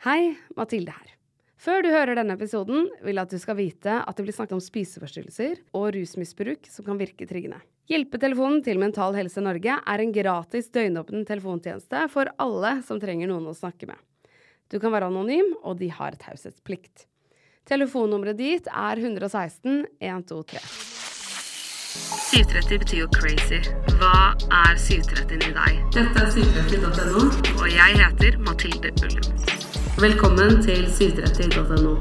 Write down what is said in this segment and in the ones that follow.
Hei, Mathilde her. Før du hører denne episoden, vil jeg at du skal vite at det blir snakket om spiseforstyrrelser og rusmisbruk som kan virke triggende. Hjelpetelefonen til Mental Helse Norge er en gratis døgnåpen telefontjeneste for alle som trenger noen å snakke med. Du kan være anonym, og de har taushetsplikt. Telefonnummeret dit er 116 123. 730 betyr jo crazy. Hva er 730 i deg? Dette er 730.no, og jeg heter Mathilde Ullum. Velkommen til 730.no.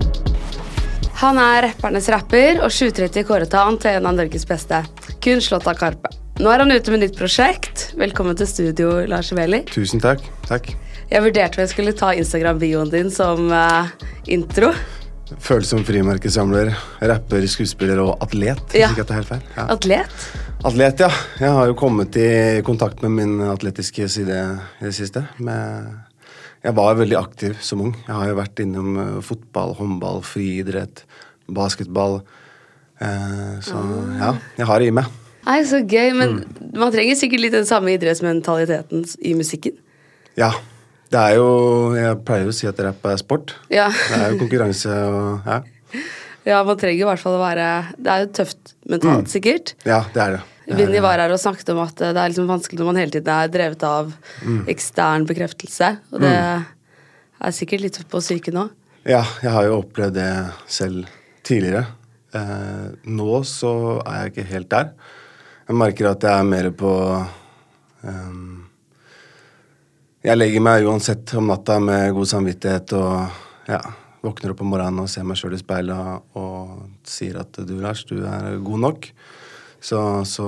Han er rappernes rapper, og 730 kåret han til en av Norges beste. Kun slått av Karpe. Nå er han ute med nytt prosjekt. Velkommen til studio, Lars Veli. Tusen takk. Takk. Jeg vurderte om jeg skulle ta Instagram-bioen din som uh, intro. Føles som frimerkesamler, rapper, skuespiller og atlet. Ja. Ikke at det er helt feil. Ja. Atlet. Atlet, ja. Jeg har jo kommet i kontakt med min atletiske side i det siste. Med jeg var veldig aktiv som ung. Jeg har jo vært innom uh, fotball, håndball, friidrett, basketball. Eh, så ja, jeg har det i meg. Nei, så gøy. Men man trenger sikkert litt den samme idrettsmentaliteten i musikken. Ja. Det er jo Jeg pleier jo å si at rapp er sport. Ja. Det er jo konkurranse og Ja, ja, man trenger i hvert fall å være Det er jo tøft mentalt, sikkert. ja det er det. Vinni var her og snakket om at det er liksom vanskelig når man hele tiden er drevet av ekstern bekreftelse. Og det er sikkert litt på psyken nå. Ja, jeg har jo opplevd det selv tidligere. Eh, nå så er jeg ikke helt der. Jeg merker at jeg er mer på um, Jeg legger meg uansett om natta med god samvittighet og ja, våkner opp om morgenen og ser meg sjøl i speilet og, og sier at du, Lars, du er god nok. Så, så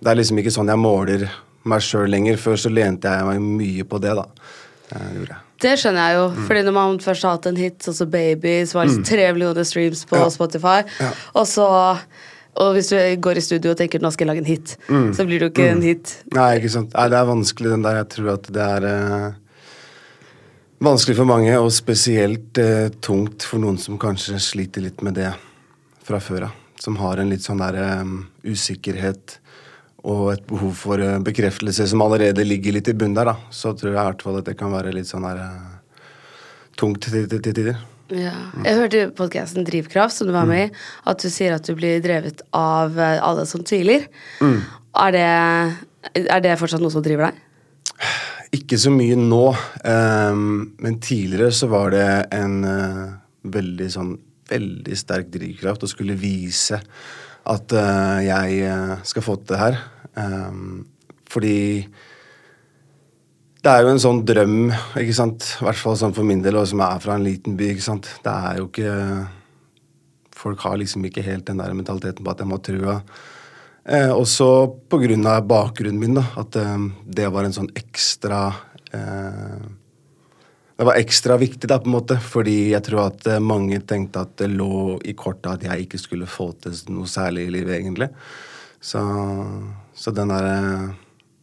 det er liksom ikke sånn jeg måler meg sjøl lenger. Før så lente jeg meg mye på det, da. Det. Det skjønner jeg jo, fordi når man først har hatt en hit, sånn som Baby, var det liksom tre millioner streams på Ja. Spotify, Ja. og så Og hvis du går i studio og tenker nå skal jeg lage en hit, så blir det jo ikke en hit. Nei, ikke sant. Nei, det er vanskelig, den der. Jeg tror at det er eh, vanskelig for mange, og spesielt eh, tungt for noen som kanskje sliter litt med det fra før av. Som har en litt sånn der um, usikkerhet og et behov for uh, bekreftelse som allerede ligger litt i bunnen der, da. Så tror jeg i hvert fall at det kan være litt sånn der uh, tungt til tider. Ja. Jeg hørte i podkasten Drivkraft, som du var med i, at du sier at du blir drevet av eh, alle som tviler. Er, det, er det fortsatt noe som driver deg? Ikke så mye nå, um, men tidligere så var det en uh, veldig sånn veldig sterk drivkraft å skulle vise at uh, jeg eh, skal få til det her. Um, fordi det er jo en sånn drøm, ikke sant, i hvert fall sånn for min del, og som er fra en liten by, ikke sant. Det er jo ikke Folk har liksom ikke helt den der mentaliteten på at jeg må trua. Eh, også av bakgrunnen min, da. At eh, det var en sånn ekstra eh, Det var ekstra viktig, da, på en måte. Fordi jeg tror at eh, mange tenkte at det lå i kortet at jeg ikke skulle få til noe særlig i livet, egentlig. Så, så den derre eh,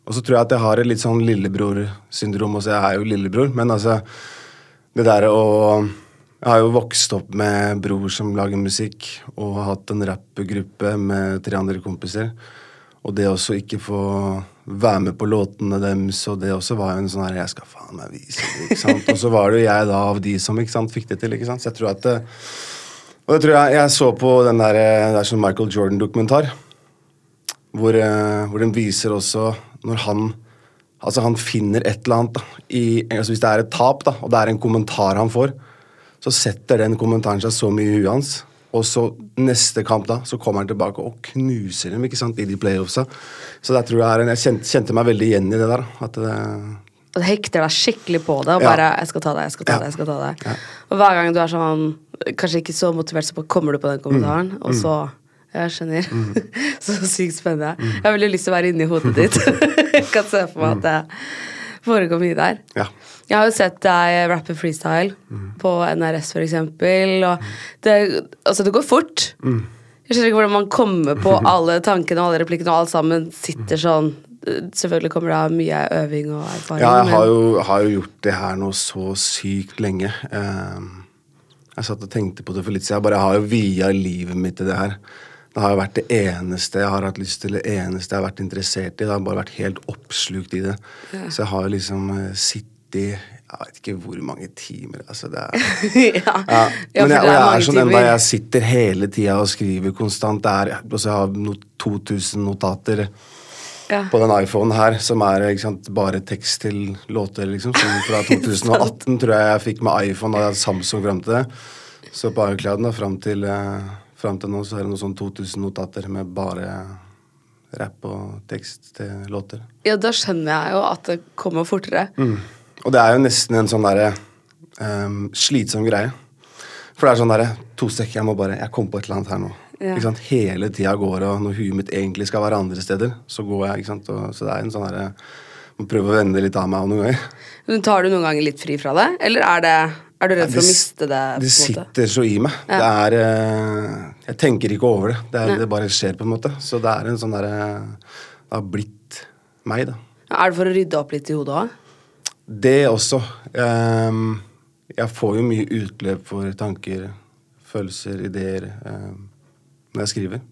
Og så tror jeg at jeg har et litt sånn lillebror-syndrom også. Jeg er jo lillebror, men altså Det derre å jeg har jo vokst opp med bror som lager musikk, og har hatt en rappgruppe med tre andre kompiser. Og det også ikke få være med på låtene deres, og det også var jo en sånn her Jeg skal faen meg vise det, ikke sant. Og så var det jo jeg da av de som ikke sant, fikk det til, ikke sant. Så jeg tror at Og det tror jeg jeg så på den der, det er sånn Michael Jordan-dokumentar, hvor, eh, hvor den viser også når han Altså Han finner et eller annet da, i, altså Hvis det er et tap, da, og det er en kommentar han får, så setter den kommentaren seg så mye i huet hans. Og så neste kamp da, så kommer han tilbake og knuser dem ikke sant, i de playoffsa. Så der tror jeg er en, jeg kjente, kjente meg veldig igjen i det der. At det, Og det hekter deg skikkelig på det. Og Ja. bare 'jeg skal ta det, jeg skal ta Ja. det'. jeg skal ta deg. Ja. Og hver gang du er sånn kanskje ikke så motivert, så bare kommer du på den kommentaren, Mm. og så Jeg skjønner. så sykt spennende. Jeg har veldig lyst til å være inni hodet ditt. jeg kan se for meg at det foregår mye der. ja. Jeg har jo sett deg rappe freestyle på NRS, for eksempel. Og det, altså, det går fort. Jeg skjønner ikke hvordan man kommer på alle tankene og alle replikkene, og alt sammen sitter sånn. Selvfølgelig kommer det av mye øving og erfaring. Ja, jeg har jo, har jo gjort det her nå så sykt lenge. Ehm, jeg satt og tenkte på det for litt siden. Jeg bare har jo via livet mitt til det her. Det har vært det eneste jeg har hatt lyst til, det eneste jeg har vært interessert i. Det har bare vært helt oppslukt i det. Så jeg har liksom eh, sittet Jeg vet ikke hvor mange timer. Altså, det er ja. ja. Ja, Men jeg, og jeg er sånn enda jeg sitter hele tida og skriver konstant. Det er, og så har jeg no, 2000 notater Ja. på den iPhonen her, som er sant, bare tekst til låter, liksom. Som fra 2018 tror jeg jeg fikk med iPhone, da jeg hadde Samsung fram til det. Så på iClouden da, fram til, eh, fram til nå så er det noe sånn 2000 notater med bare rapp og tekst til låter. ja, da skjønner jeg jo at det kommer fortere. Mm. Og det er jo nesten en sånn derre um, slitsom greie. For det er sånn derre To sek, jeg må bare Jeg kom på et eller annet her nå. Ja. Ikke sant? Hele tida går og når huet mitt egentlig skal være andre steder, så går jeg. ikke sant? Og, så det er en sånn derre Må prøve å vende det litt av meg noen ganger. Men Tar du noen ganger litt fri fra det, eller er, det, er du redd for å miste det? Det sitter så i meg. Ja. Det er eh, Jeg tenker ikke over det. Det, er, det bare skjer, på en måte. Så det er en sånn derre Det har blitt meg, da. Er det for å rydde opp litt i hodet òg? Det også. Ehm, jeg får jo mye utløp for tanker, følelser, ideer ehm, når jeg skriver.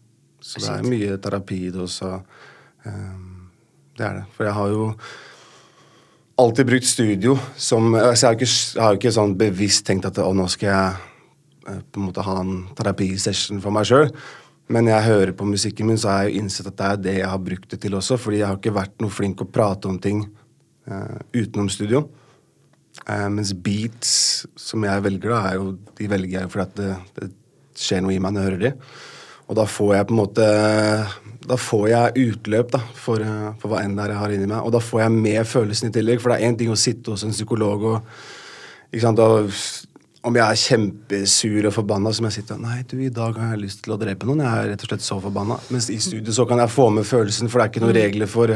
Så det er mye terapi i det også. Ehm, det er det. For jeg har jo alltid brukt studio som altså Jeg har ikke, jeg har ikke sånn bevisst tenkt at å, nå skal jeg eh, på en måte ha en terapisession for meg sjøl. Men jeg hører på musikken min, så har jeg jo innsett at det er det jeg har brukt det til også. Fordi jeg har ikke vært noe flink å prate om ting uh, utenom studio. Uh, mens beats som jeg velger, da, er jo, de velger jeg jo fordi at det, det skjer noe i meg når jeg hører de. Og da får jeg på en måte Da får jeg utløp da, for, eh, for hva enn det er jeg har inni meg. Og da får jeg med følelsen i tillegg. For det er én ting å sitte hos en psykolog og sant, og om jeg er kjempesur og forbanna, som jeg sitter Nei, du, i dag har jeg lyst til å drepe noen. Jeg er rett og slett så forbanna. Mens i studio så kan jeg få med følelsen, for det er ikke noen regler for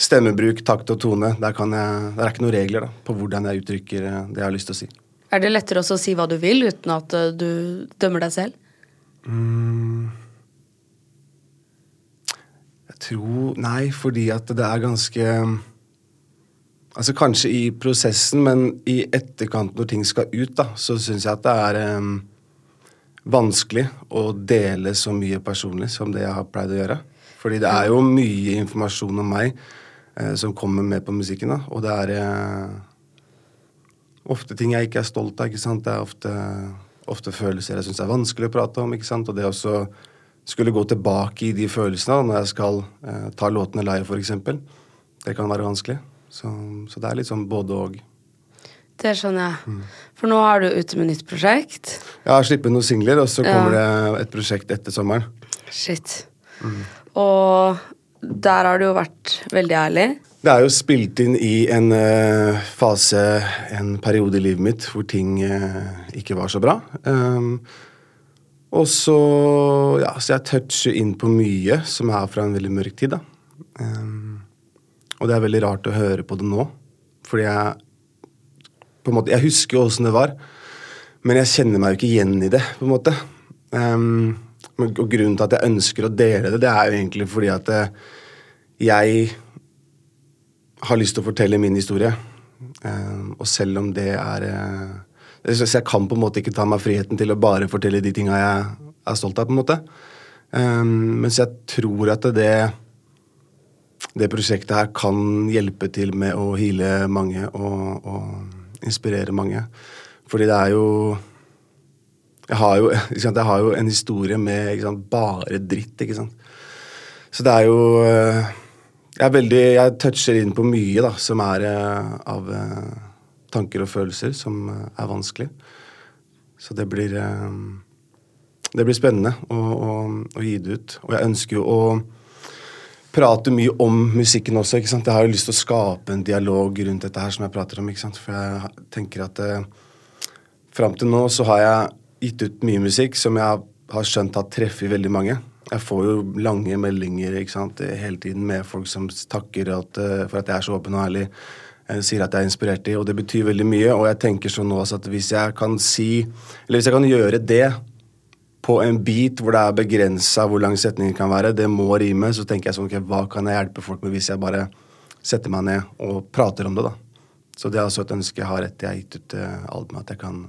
stemmebruk, takt og tone. Der, kan jeg, der er ikke noen regler da, på hvordan jeg uttrykker eh, det jeg har lyst til å si. Er det lettere også å si hva du vil, uten at eh, du dømmer deg selv? Jeg tror Nei, fordi at det er ganske Altså kanskje i prosessen, men i etterkant når ting skal ut, da, så syns jeg at det er um, vanskelig å dele så mye personlig som det jeg har pleid å gjøre. Fordi det er jo mye informasjon om meg eh, som kommer med på musikken, da, og det er eh, ofte ting jeg ikke er stolt av. ikke sant? Det er ofte, ofte følelser jeg syns er vanskelig å prate om. ikke sant? Og det også skulle gå tilbake i de følelsene når jeg skal eh, ta låtene live, f.eks. Det kan være vanskelig. Så, så det er litt sånn både og. Det skjønner jeg. For nå er du ute med nytt prosjekt. Jeg har sluppet noen singler, og så Ja. kommer det et prosjekt etter sommeren. Shit. Og der har du jo vært veldig ærlig. Det er jo spilt inn i en uh, fase, en periode i livet mitt, hvor ting uh, ikke var så bra. Um, og så Ja, så jeg toucher inn på mye som er fra en veldig mørk tid, da. Um, og det er veldig rart å høre på det nå, fordi jeg på en måte, Jeg husker jo åssen det var, men jeg kjenner meg jo ikke igjen i det, på en måte. Um, og grunnen til at jeg ønsker å dele det, det er jo egentlig fordi at eh, jeg har lyst til å fortelle min historie. Um, og selv om det er eh, Så jeg kan på en måte ikke ta meg friheten til å bare fortelle de tinga jeg er stolt av, på en måte. Um, mens jeg tror at det det prosjektet her kan hjelpe til med å heale mange og, og inspirere mange. Fordi det er jo Jeg har jo, sant, jeg har jo en historie med sant, bare dritt, ikke sant. Så det er jo eh, Jeg er veldig Jeg toucher inn på mye da, som er eh, av eh, tanker og følelser som eh, er vanskelig. Så det blir eh, Det blir spennende å, å, å gi det ut. Og jeg ønsker jo å prate mye om musikken også. ikke sant? Jeg har jo lyst til å skape en dialog rundt dette her som jeg prater om. ikke sant? For jeg tenker at eh, fram til nå så har jeg gitt ut mye musikk som jeg har skjønt har treffet veldig mange. Jeg får jo lange meldinger ikke sant, hele tiden med folk som takker at, eh, for at jeg er så åpen og ærlig. Eh, Sier at jeg er inspirert i, og det betyr veldig mye. Og jeg tenker sånn nå at hvis jeg kan si Eller hvis jeg kan gjøre det på en bit hvor det er begrensa hvor lang setningen kan være, det må rime, så tenker jeg sånn ok, hva kan jeg hjelpe folk med hvis jeg bare setter meg ned og prater om det, da. Så det er også et ønske jeg har etter jeg har gitt ut alt albumet, at jeg kan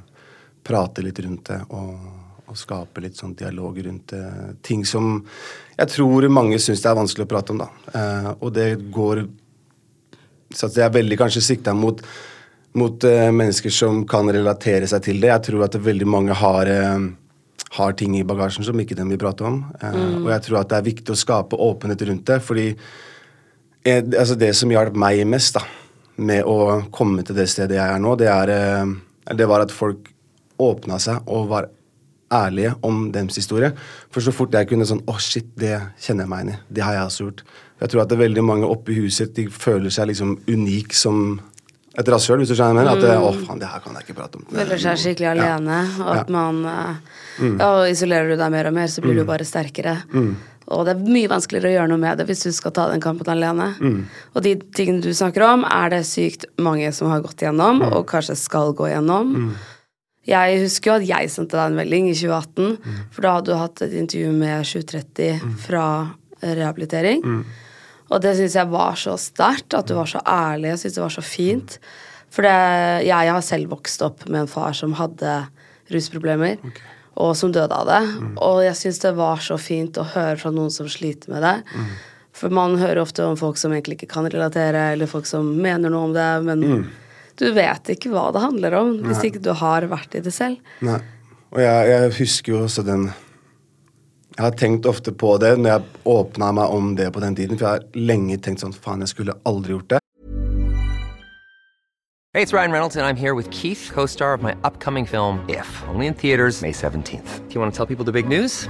prate litt rundt det og, og skape litt sånn dialog rundt det. ting som jeg tror mange syns det er vanskelig å prate om, da. Eh, og det går så jeg er veldig kanskje sikta mot mot uh, mennesker som kan relatere seg til det. Jeg tror at veldig mange har, uh, har ting i bagasjen som ikke de vil prate om. Eh, Og jeg tror at det er viktig å skape åpenhet rundt det. fordi eh, altså det som hjalp meg mest da, med å komme til det stedet jeg er nå, det, er, det var at folk åpna seg og var ærlige om deres historie. For så fort jeg kunne sånn Å, shit, det kjenner jeg meg igjen i. Det har jeg også gjort. Jeg tror at det er veldig mange oppe i huset de føler seg liksom unik som et rasshøl, hvis du skjønner hva jeg mener. At det, å, faen, det her kan jeg ikke prate om. Føler seg skikkelig alene, og at man eh, Ja, og isolerer du deg mer og mer, så blir du bare sterkere. Og det er mye vanskeligere å gjøre noe med det hvis du skal ta den kampen alene. Og de tingene du snakker om, er det sykt mange som har gått gjennom, og kanskje skal gå gjennom. Jeg husker jo at jeg sendte deg en melding i 2018, for da hadde du hatt et intervju med 730 fra rehabilitering. Og det syns jeg var så sterkt, at du var så ærlig. Jeg syns det var så fint. For det, jeg har selv vokst opp med en far som hadde rusproblemer, og som døde av det. Og jeg syns det var så fint å høre fra noen som sliter med det. For man hører ofte om folk som egentlig ikke kan relatere, eller folk som mener noe om det, men du vet ikke hva det handler om hvis ikke du har vært i det selv. Nei. Og jeg, jeg husker jo også den Jeg har tenkt ofte på det når jeg åpna meg om det på den tiden. For jeg har lenge tenkt sånn Faen, jeg skulle aldri gjort det. Hey, it's Ryan Reynolds, and I'm here with Keith, co star of my upcoming film, If, only in theaters, May 17th. Do you want to tell people the big news?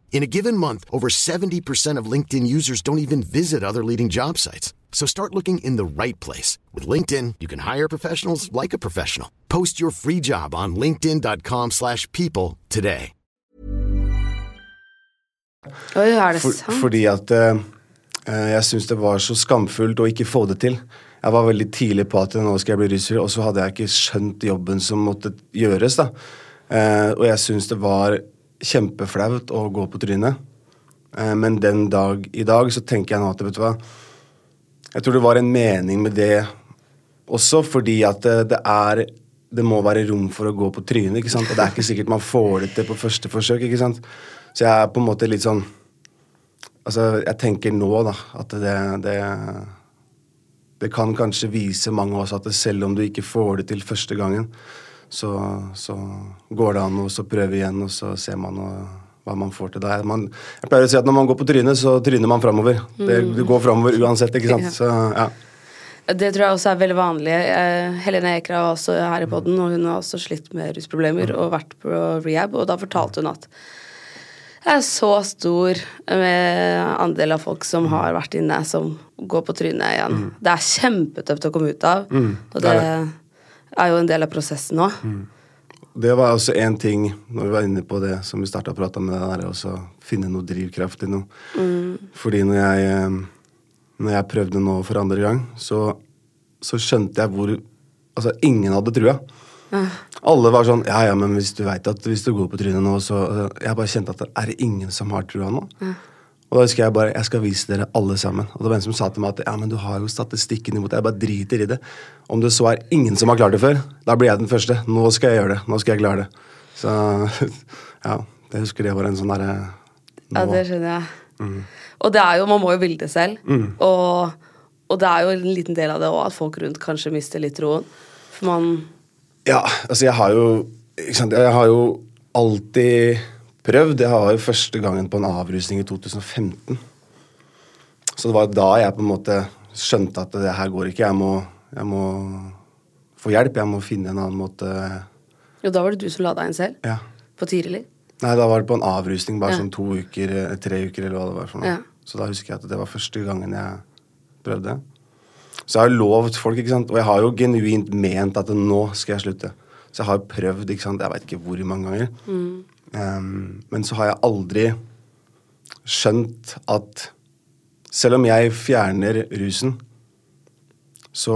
In a given month, over 70% of LinkedIn users don't even visit other leading job sites. So start looking in the right place. With LinkedIn, you can hire professionals like a professional. Post your free job on linkedin.com slash people today. Oi, er det For, fordi at eh, jeg syns det var så skamfullt å ikke få det til. Jeg var veldig tidlig på at nå skal jeg bli russer, og så hadde jeg ikke skjønt jobben som måtte gjøres. da. Uh, og jeg syns det var kjempeflaut å gå på trynet. Eh, men den dag i dag så tenker jeg nå at vet du hva Jeg tror det var en mening med det også, fordi at det, det er det må være rom for å gå på trynet, ikke sant? og det er ikke sikkert man får det til på første forsøk. ikke sant? Så jeg er på en måte litt sånn Altså, jeg tenker nå, da, at det, det Det kan kanskje vise mange også at selv om du ikke får det til første gangen, så, så går det an å så prøve igjen, og så ser man hva, hva man får til. Der. Man, jeg pleier å si at når man går på trynet, så tryner man framover. Det, det går framover uansett, ikke sant. Så, ja. Det tror jeg også er veldig vanlig. Eh, Helene Ekra var også her i poden, og hun har også slitt med rusproblemer og vært på rehab, og da fortalte hun at det er så stor med andel av folk som har vært inne, som går på trynet igjen. Det er kjempetøft å komme ut av, og det det er jo en del av prosessen nå. Det var også én ting, når vi var inne på det som vi starta å prate om, det der å finne noe drivkraft i noe. Fordi når jeg, eh, når jeg prøvde nå for andre gang, så, så skjønte jeg hvor Altså, ingen hadde trua. Alle var sånn Ja, ja, men hvis du veit at hvis du går på trynet nå, så altså, Jeg bare kjente at er det ingen som har trua nå? Og da husker jeg bare Jeg skal vise dere alle sammen. Og det var en som sa til meg at ja, men du har jo statistikken imot deg. Jeg bare driter i det. Om det så er ingen som har klart det før, da blir jeg den første. Nå skal jeg gjøre det. Nå skal jeg klare det. Så ja, jeg husker det var en sånn derre Ja, det skjønner jeg. Og det er jo, man må jo ville det selv. Og, og det er jo en liten del av det òg, at folk rundt kanskje mister litt troen. For man Ja, altså jeg har jo ikke sant, Jeg har jo alltid prøvd. Jeg var jo første gangen på en avrusning i 2015. Så det var da jeg på en måte skjønte at det her går ikke. Jeg må, jeg må få hjelp. Jeg må finne en annen måte Jo, da var det du som la deg inn selv. Ja. På Tirili. Nei, da var det på en avrusning, bare Ja. sånn to uker, eh, tre uker eller hva det var for noe. Ja. Så da husker jeg at det var første gangen jeg prøvde. Så jeg har lovt folk, ikke sant, og jeg har jo genuint ment at nå skal jeg slutte. Så jeg har prøvd, ikke sant, jeg veit ikke hvor mange ganger. Um, men så har jeg aldri skjønt at selv om jeg fjerner rusen, så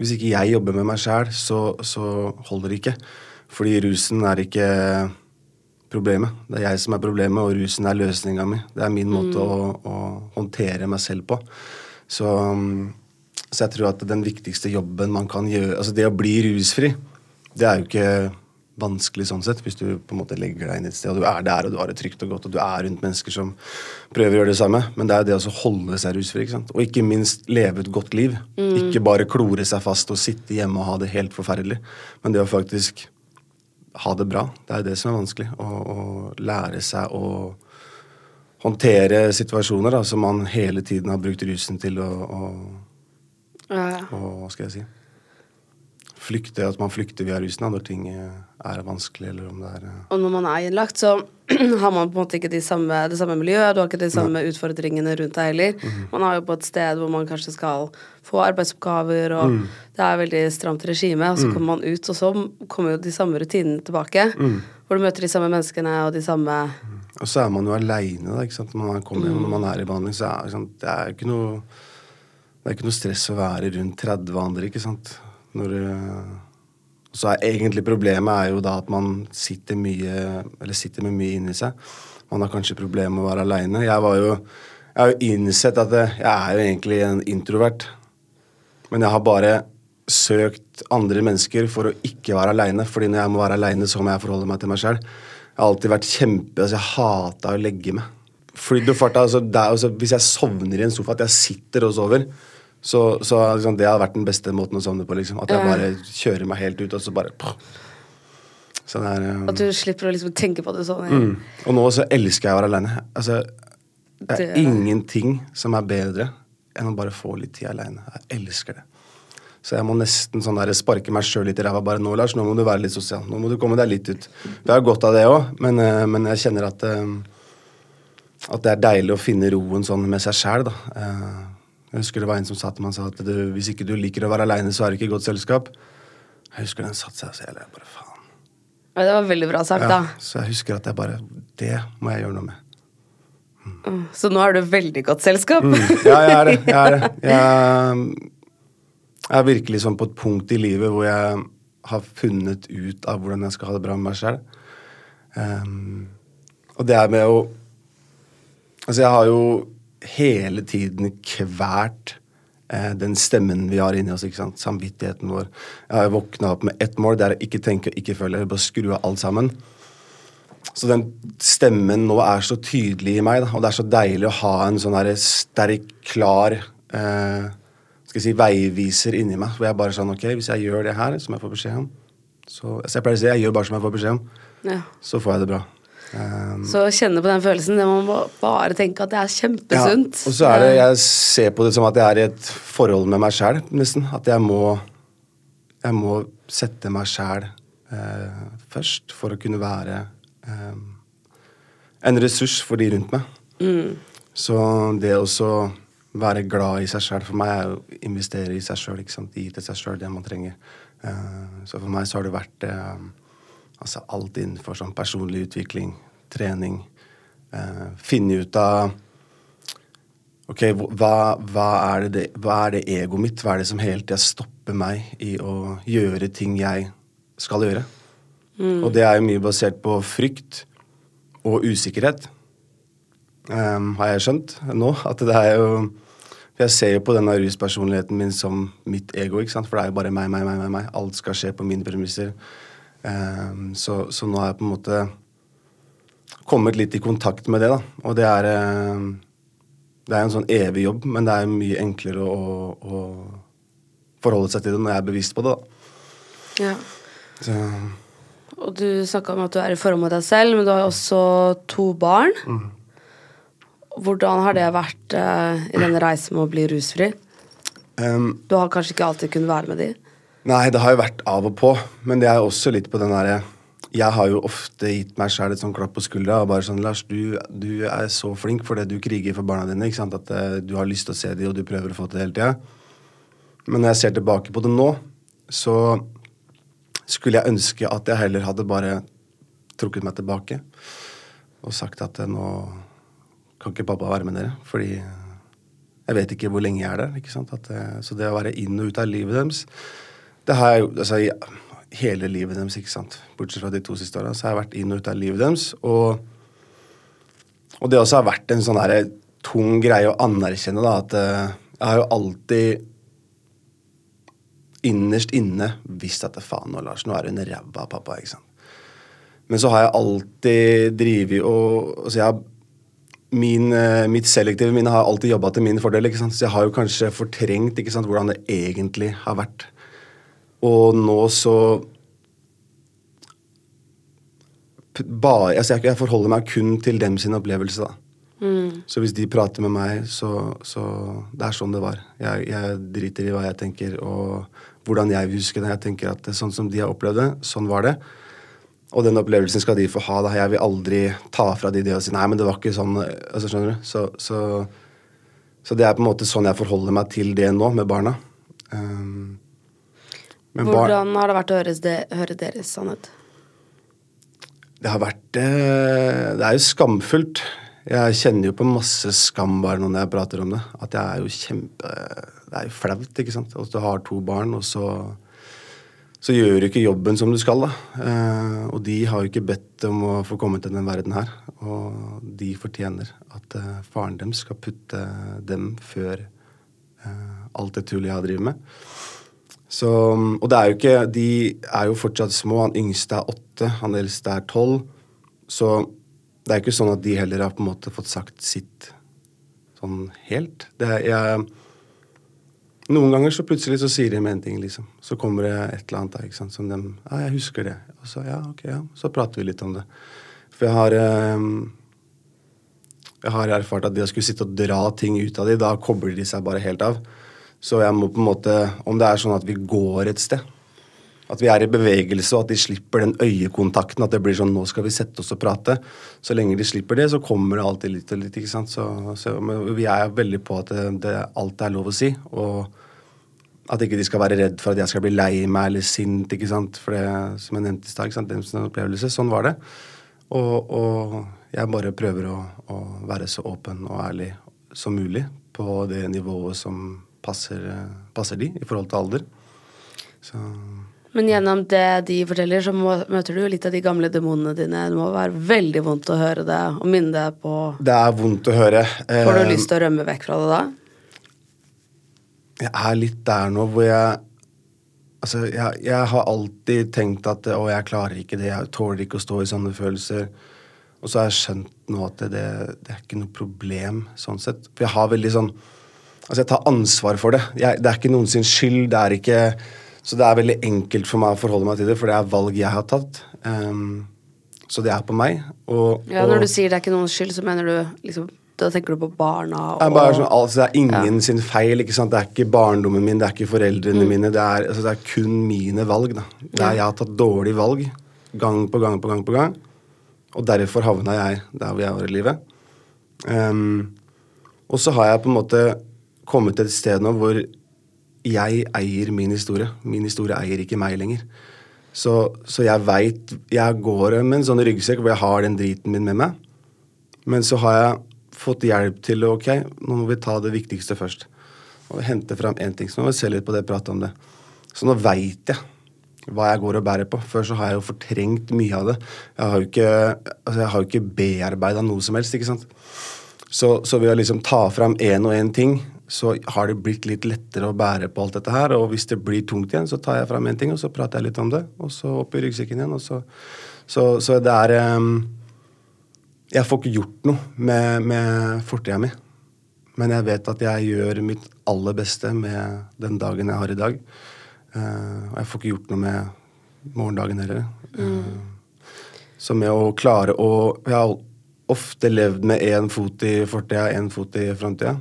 hvis ikke jeg jobber med meg sjæl, så, så holder det ikke. Fordi rusen er ikke problemet. Det er jeg som er problemet, og rusen er løsninga mi. Det er min måte å, å håndtere meg selv på. Så, um, så jeg tror at den viktigste jobben man kan gjøre Altså det å bli rusfri, det er jo ikke vanskelig sånn sett, hvis du på en måte legger deg inn et sted, og du er der, og du har det trygt og godt, og du er rundt mennesker som prøver å gjøre det samme. Men det er jo det å holde seg rusfri, ikke sant. Og ikke minst leve et godt liv. Ikke bare klore seg fast og sitte hjemme og ha det helt forferdelig, men det å faktisk ha det bra. Det er jo det som er vanskelig. Å, å lære seg å håndtere situasjoner da, som man hele tiden har brukt rusen til å, å, ja. å Hva skal jeg si? Flykte, At man flykter via rusen når ting er vanskelig, eller om det er eh, Og når man er innlagt, så har man på en måte ikke de samme, det samme miljøet, du har ikke de samme utfordringene rundt deg heller. Mhm. Man er jo på et sted hvor man kanskje skal få arbeidsoppgaver, og mm. det er veldig stramt regime, og så kommer man ut, og så kommer jo de samme rutinene tilbake. Mhm. Hvor du møter de samme menneskene og de samme Og så er man jo aleine. Ikke sant? Når man kommer hjem, når man er i behandling, så er sant? det er jo ikke noe Det er ikke noe stress å være rundt 30 andre, ikke sant. Når Så er egentlig problemet er jo da at man sitter mye Eller sitter med mye inni seg. Man har kanskje problemer med å være aleine. Jeg var jo Jeg har jo innsett at jeg, er jo egentlig en introvert. Men jeg har bare søkt andre mennesker for å ikke være aleine. Fordi når jeg må være aleine, så må jeg forholde meg til meg sjøl. Jeg har alltid vært kjempe altså Jeg hata å legge meg. Flydd og farta, altså, altså, Hvis jeg sovner i en sofa, at jeg sitter og sover, så, så liksom, det hadde vært den beste måten å sovne på. liksom At jeg bare kjører meg helt ut, og så bare Så det er um, At du slipper å liksom tenke på det sånn. mm. Og nå så elsker jeg å være aleine. Altså, det er Det- ingenting som er bedre enn å bare få litt tid aleine. Jeg elsker det. Så jeg må nesten sånn der sparke meg sjøl litt i ræva. Bare nå, Lars, nå må du være litt sosial. Nå må du komme deg litt ut. Vi har godt av det òg, men, eh, men jeg kjenner at eh, at det er deilig å finne roen sånn med seg sjæl, da. Jeg husker det var en som satt meg sa at du, hvis ikke du liker å være aleine, så er du ikke godt selskap. Jeg husker den satte seg, og så jeg bare faen. Ja, det var veldig bra sagt, Ja, da. så jeg husker at jeg bare Det må jeg gjøre noe med. Så nå er du veldig godt selskap. Ja, jeg er det. Jeg er, det. Jeg, jeg er virkelig sånn på et punkt i livet hvor jeg har funnet ut av hvordan jeg skal ha det bra med meg sjøl. og det er med å Altså, jeg har jo hele tiden kvært eh, den stemmen vi har inni oss, ikke sant? samvittigheten vår. Jeg har våkna opp med ett mål, det er å ikke tenke og ikke føle, bare skru av alt sammen. Så den stemmen nå er så tydelig i meg, da, og det er så deilig å ha en sånn sterk, klar eh, skal jeg si, veiviser inni meg. Hvor jeg bare sånn Ok, hvis jeg gjør det her, som jeg får beskjed om så, så Jeg pleier å si jeg gjør bare som jeg får beskjed om, Ja. så får jeg det bra. Um, Så å kjenne på den følelsen, det må man bare tenke at det er kjempesunt. Ja, og så er det, jeg ser på det som at jeg er i et forhold med meg sjæl, nesten. At jeg må, jeg må sette meg sjæl eh, først for å kunne være eh, en ressurs for de rundt meg. Så det å være glad i seg sjøl for meg er å investere i seg sjøl. Gi til seg sjøl det man trenger. Eh, så for meg så har det vært eh, altså alt innenfor sånn personlig utvikling, trening. Eh, finne ut av Ok, hva, hva, er det, det- hva er det egoet mitt? Hva er det som hele tida stopper meg i å gjøre ting jeg skal gjøre? Og det er jo mye basert på frykt og usikkerhet, um, har jeg skjønt nå. At det er jo Jeg ser jo på denne ruspersonligheten min som mitt ego, ikke sant? for det er jo bare meg, meg, meg. meg, meg. Alt skal skje på mine premisser. Ehm, så, så nå har jeg på en måte kommet litt i kontakt med det, da. Og det er ehm, Det er en sånn evig jobb, men det er mye enklere å, å forholde seg til det når jeg er bevisst på det, da. Ja. Så, Og du snakka om at du er i forhold med deg selv, men du har jo også to barn. Mm. Hvordan har det vært uh, i denne reisen med å bli rusfri? Um, Du har kanskje ikke alltid kunnet være med de? Nei, det har jo vært av og på, men det er også litt på den derre jeg har jo ofte gitt meg sjæl et sånn klapp på skuldra og bare sånn Lars, du, du er så flink fordi du kriger for barna dine. ikke sant? At eh, du har lyst til å se dem, og du prøver å få til det hele tida. Men når jeg ser tilbake på det nå, så skulle jeg ønske at jeg heller hadde bare trukket meg tilbake og sagt at eh, nå kan ikke pappa være med dere, fordi jeg vet ikke hvor lenge jeg er der. ikke sant? At, eh, så det å være inn og ut av livet deres det har jeg jo altså, hele livet deres, ikke sant. Bortsett fra de to siste åra, så har jeg vært inn og ut av livet deres. Og, og det også har vært en sånn der tung greie å anerkjenne, da, at uh, jeg har jo alltid innerst inne visst at faen nå, Lars, nå er hun en av pappa, ikke sant. Men så har jeg alltid drevet og altså jeg har Min, uh, mitt selektive minne har alltid jobba til min fordel. ikke sant? Så jeg har jo kanskje fortrengt ikke sant, hvordan det egentlig har vært. Og nå så bare, altså jeg, jeg, forholder meg kun til dem sin opplevelse, da. Mm. Så hvis de prater med meg, så, så Det er sånn det var. Jeg, jeg, driter i hva jeg tenker, og hvordan jeg husker det. Jeg tenker at det, er sånn som de har opplevd det, sånn var det. Og den opplevelsen skal de få ha. da. Jeg vil aldri ta fra de det og si 'nei, men det var ikke sånn'. altså skjønner du? Så, så, så, det er på en måte sånn jeg forholder meg til det nå, med barna. Um, Hvordan har det vært å det, høre deres sannhet? Det har vært eh, Det er jo skamfullt. Jeg kjenner jo på masse skam bare når jeg prater om det. At jeg er jo kjempe Det er jo flaut, ikke sant. At du har to barn, og så så gjør du ikke jobben som du skal, da. Eh, og de har jo ikke bedt om å få komme til denne verden her. Og de fortjener at eh, faren dem skal putte dem før eh, alt det tullet jeg har drevet med. Så, og det er jo ikke De er jo fortsatt små. Han yngste er åtte, han eldste er tolv. Så det er ikke sånn at de heller har på en måte fått sagt sitt sånn helt. Det er, jeg, noen ganger så plutselig så sier de med en ting, liksom. Så kommer det et eller annet der ikke sant, som dem Ja, jeg husker det. Og så ja, ok, ja. Så prater vi litt om det. For jeg har eh, jeg har erfart at det å skulle sitte og dra ting ut av dem, da kobler de seg bare helt av. Så jeg må på en måte Om det er sånn at vi går et sted, at vi er i bevegelse, og at de slipper den øyekontakten, at det blir sånn 'nå skal vi sette oss og prate'. Så lenge de slipper det, så kommer det alltid litt og litt. ikke sant? Så, så vi er veldig på at det, det, alt er lov å si. Og at ikke de skal være redd for at jeg skal bli lei meg eller sint. ikke sant? For det, som jeg nevnte i stad, deres opplevelse. Sånn var det. Og, og jeg bare prøver å, å være så åpen og ærlig som mulig på det nivået som passer, passer de i forhold til alder. Så men gjennom det de forteller, så møter du litt av de gamle demonene dine. Det må være veldig vondt å høre det og minne deg på Det er vondt å høre. Får du lyst til å rømme vekk fra det da? Jeg er litt der nå hvor jeg Altså, jeg, jeg har alltid tenkt at å, jeg klarer ikke det, jeg tåler ikke å stå i sånne følelser. Og så har jeg skjønt nå at det, det er ikke noe problem sånn sett. For jeg har veldig sånn Altså, jeg tar ansvar for det. Jeg, det er ikke noen sin skyld. Det er ikke Så det er veldig enkelt for meg å forholde meg til det, for det er valg jeg har tatt. Um, så det er på meg. Og, ja, når du sier det er ikke noens skyld, så mener du liksom da tenker du på barna og Det er, bare sånn, altså, det er ingen ja. sin feil. ikke sant? Det er ikke barndommen min, det er ikke foreldrene mm. mine. Det er, altså, det er, kun mine valg. da. Det er, Jeg har tatt dårlige valg gang på gang på gang. på gang. Og derfor havna jeg der hvor jeg var i livet. Um, og så har jeg på en måte kommet til et sted nå hvor jeg eier min historie. Min historie eier ikke meg lenger. Så, så jeg veit Jeg går med en sånn ryggsekk hvor jeg har den driten min med meg. Men så har jeg fått hjelp til Ok, nå må vi ta det viktigste først. Og hente fram én ting. Så nå må vi se litt på det, prate om det. Så nå veit jeg hva jeg går og bærer på. Før så har jeg jo fortrengt mye av det. Jeg har jo ikke, altså ikke bearbeida noe som helst, ikke sant. Så, så ved å liksom ta fram én og én ting, så har det blitt litt lettere å bære på alt dette her. Og hvis det blir tungt igjen, så tar jeg fram én ting, og så prater jeg litt om det. Og så opp i ryggsekken igjen. Så, så, så det er um, Jeg får ikke gjort noe med, med fortida mi. Men jeg vet at jeg gjør mitt aller beste med den dagen jeg har i dag. Uh, og jeg får ikke gjort noe med morgendagen heller. Mm. Uh, så med å klare å Jeg har ofte levd med én fot i fortida, én fot i framtida.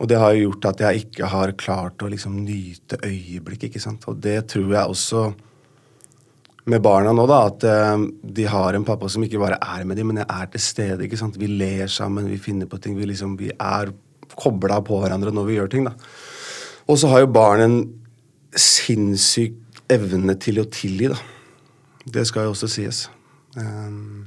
Og det har jo gjort at jeg ikke har klart å liksom nyte øyeblikk, ikke sant. Og det tror jeg også med barna nå, da, at eh, de har en pappa som ikke bare er med dem, men jeg er til stede. ikke sant? Vi ler sammen, vi finner på ting. Vi, liksom, vi er kobla på hverandre når vi gjør ting. da. Og så har jo barn en sinnssyk evne til å tilgi, da. Det skal jo også sies. Um,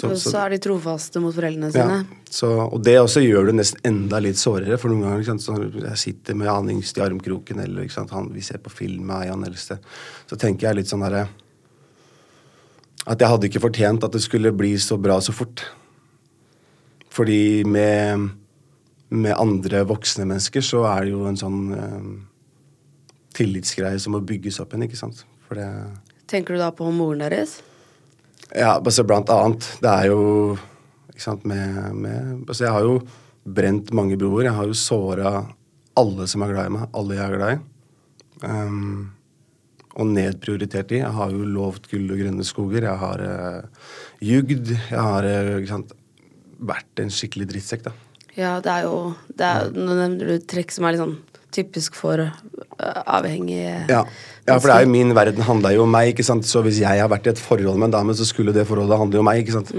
Så, så, er de trofaste mot foreldrene ja, sine. så, og det også gjør det nesten enda litt sårere. For noen ganger sant, så jeg sitter med han yngste i armkroken, eller sant, han, vi ser på film med han eldste, så tenker jeg litt sånn herre At jeg hadde ikke fortjent at det skulle bli så bra så fort. Fordi med, med andre voksne mennesker så er det jo en sånn eh, tillitsgreie som må bygges opp igjen, ikke sant. Det Tenker du da på moren deres? Ja, altså blant annet. Det er jo ikke sant, med, med Altså, jeg har jo brent mange broer. Jeg har jo såra alle som er glad i meg. Alle jeg er glad i. Um, og nedprioritert de. Jeg har jo lovt gull og grønne skoger. Jeg har uh, jugd. Jeg har uh, ikke sant, vært en skikkelig drittsekk, da. Ja, det er jo Nå nevner du trekk som er litt sånn typisk for uh, avhengige Ja. ja, for det er jo min verden handla jo om meg. ikke sant? Så hvis jeg har vært i et forhold med en dame, så skulle det forholdet handle om meg. ikke sant?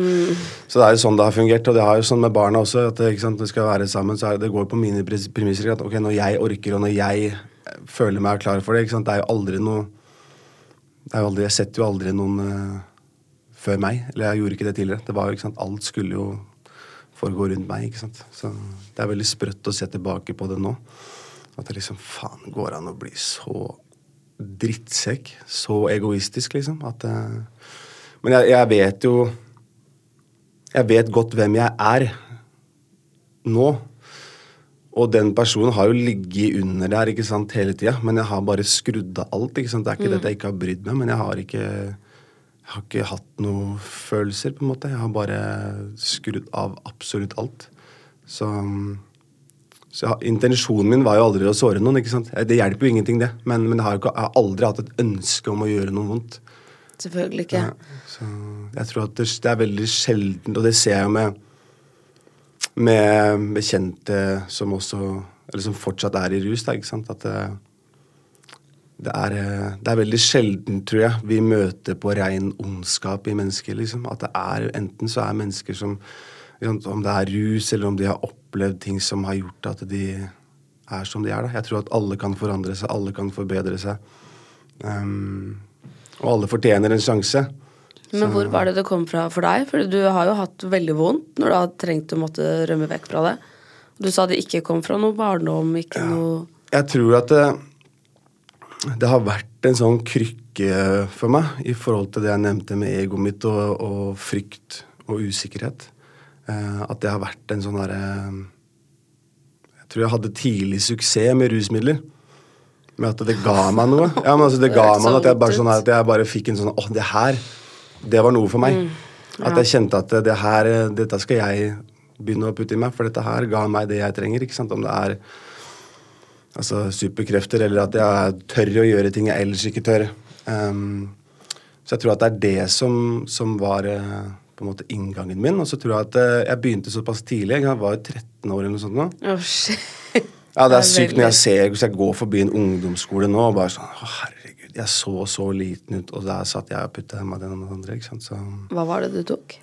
Så det er jo sånn det har fungert. Og det har jo sånn med barna også. at det, ikke sant, det skal være sammen, så det, det går på mine premisser. at ok, Når jeg orker, og når jeg eh, føler meg klar for det ikke sant, Det er jo aldri noe det er jo aldri, Jeg setter jo aldri noen uh, før meg. Eller jeg gjorde ikke det tidligere. Det var jo, ikke sant, Alt skulle jo foregå rundt meg. ikke sant? Så det er veldig sprøtt å se tilbake på det nå. At det liksom Faen, går an å bli så drittsekk? Så egoistisk, liksom? At uh, Men jeg, jeg vet jo Jeg vet godt hvem jeg er nå. Og den personen har jo ligget under der ikke sant, hele tida, men jeg har bare skrudd av alt. ikke sant? Det er ikke det at jeg ikke har brydd meg, men jeg har ikke jeg har ikke hatt noen følelser, på en måte. Jeg har bare skrudd av absolutt alt. Så, så intensjonen min var jo aldri å såre noen. ikke sant? Det hjelper jo ingenting, det. Men, men jeg, har ikke, jeg har aldri hatt et ønske om å gjøre noe vondt. Selvfølgelig ikke. Ja, så jeg tror at det, det er veldig sjeldent, og det ser jeg med, med bekjente som også Eller som fortsatt er i rus, da, ikke sant. At det, det, er, eh, det er veldig sjelden, tror jeg, vi møter på rein ondskap i mennesker. liksom. At det er Enten så er mennesker som Om det er rus, eller om de har opplevd ting som har gjort at de er som de er. da. Jeg tror at alle kan forandre seg, alle kan forbedre seg. Um, og alle fortjener en sjanse. Men hvor var det det kom fra for deg? For du har jo hatt veldig vondt når du har trengt å måtte rømme vekk fra det. Du sa det ikke kom fra noe barndom, ikke noe Jeg tror at det, det har vært en sånn krykke for meg i forhold til det jeg nevnte med egoet mitt og, og frykt og usikkerhet. Eh, at det har vært en sånn derre Jeg tror jeg hadde tidlig suksess med rusmidler. Med at det ga meg noe. Ja, men altså Det ga meg at jeg bare, sånn her, at jeg bare fikk en sånn Å, det her, det var noe for meg. At jeg kjente at det her, dette skal jeg begynne å putte i meg, for dette her ga meg det jeg trenger. ikke sant? Om det er altså, superkrefter, eller at jeg tør å gjøre ting jeg ellers ikke tør. Um, så jeg tror at det er det som, som var eh, på en måte inngangen min. Og så tror jeg at eh, jeg begynte såpass tidlig. Jeg var jo 13 år eller noe sånt nå. Oh, shit. Ja, det Det er er sykt når jeg ser Hvis jeg går forbi en ungdomsskole nå og bare sånn Å, herregud, jeg så så liten ut, og der satt jeg og putta meg den og den andre. ikke sant? Så Hva var det du tok?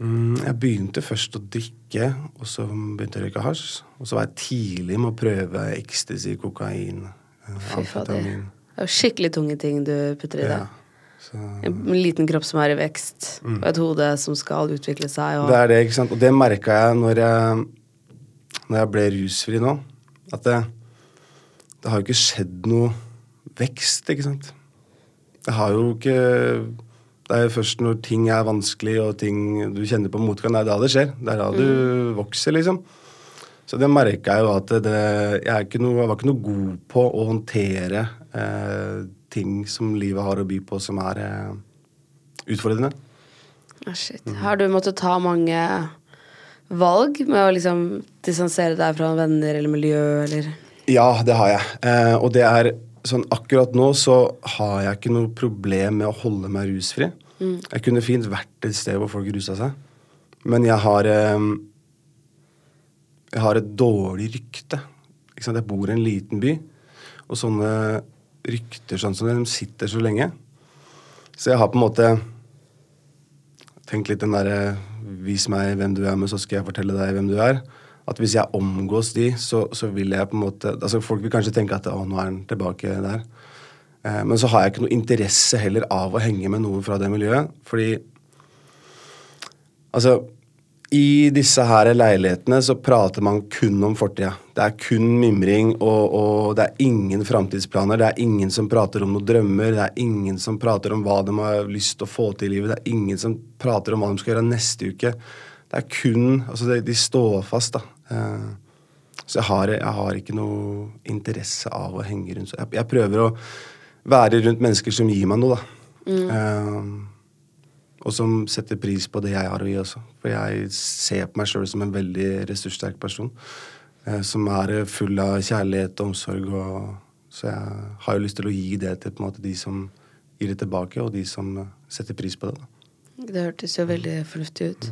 mm, jeg begynte først å drikke, og så begynte jeg å røyke hasj. Og så var jeg tidlig med å prøve ecstasy, kokain, eh, Fy fader. amfetamin. Det er jo skikkelig tunge ting du putter i deg. Ja. Så En liten kropp som er i vekst, og et hode som skal utvikle seg. Og... Mm. Det er det, ikke sant. Og det merka jeg når jeg Når jeg ble rusfri nå. At det, det har jo ikke skjedd noe vekst, ikke sant. Det har jo ikke Det er jo først når ting er vanskelig og ting du kjenner på motgang, det er da det skjer. Det er da du vokser, liksom. Så det merka jeg jo at det, jeg, ikke noe, jeg var ikke noe god på å håndtere eh, ting som livet har å by på som er eh, utfordrende. Ah, shit. Har du måttet ta mange valg med å liksom distansere deg fra venner eller miljø, eller Ja, det har jeg. Eh, og det er sånn akkurat nå så har jeg ikke noe problem med å holde meg rusfri. Jeg kunne fint vært et sted hvor folk rusa seg. Men jeg har eh, Jeg har et dårlig rykte. Jeg bor i en liten by, og sånne rykter sånn som de sitter så lenge. Så jeg har på en måte tenkt litt den derre Vis meg hvem du er, men så skal jeg fortelle deg hvem du er. At hvis jeg omgås de, så, så vil jeg på en måte altså Folk vil kanskje tenke at å, nå er han tilbake der. Eh, men så har jeg ikke noe interesse heller av å henge med noen fra det miljøet. Fordi Altså i disse her leilighetene så prater man kun om fortida. Det er kun mimring, og, og det er ingen framtidsplaner. Det er ingen som prater om noen drømmer. Det er ingen som prater om hva de har lyst til å få til i livet. Det er ingen som prater om hva de skal gjøre neste uke. Det er kun Altså, de, de står fast, da. Eh, så jeg har, jeg har, ikke noe interesse av å henge rundt. Jeg, jeg, prøver å være rundt mennesker som gir meg noe, da. Mm. Uh, og som setter pris på det jeg har å gi også. For jeg ser på meg sjøl som en veldig ressurssterk person. Eh, som er full av kjærlighet og omsorg. Og, så jeg har jo lyst til å gi det til måte, de som gir det tilbake, og de som setter pris på det. Da. Det hørtes jo veldig fornuftig ut.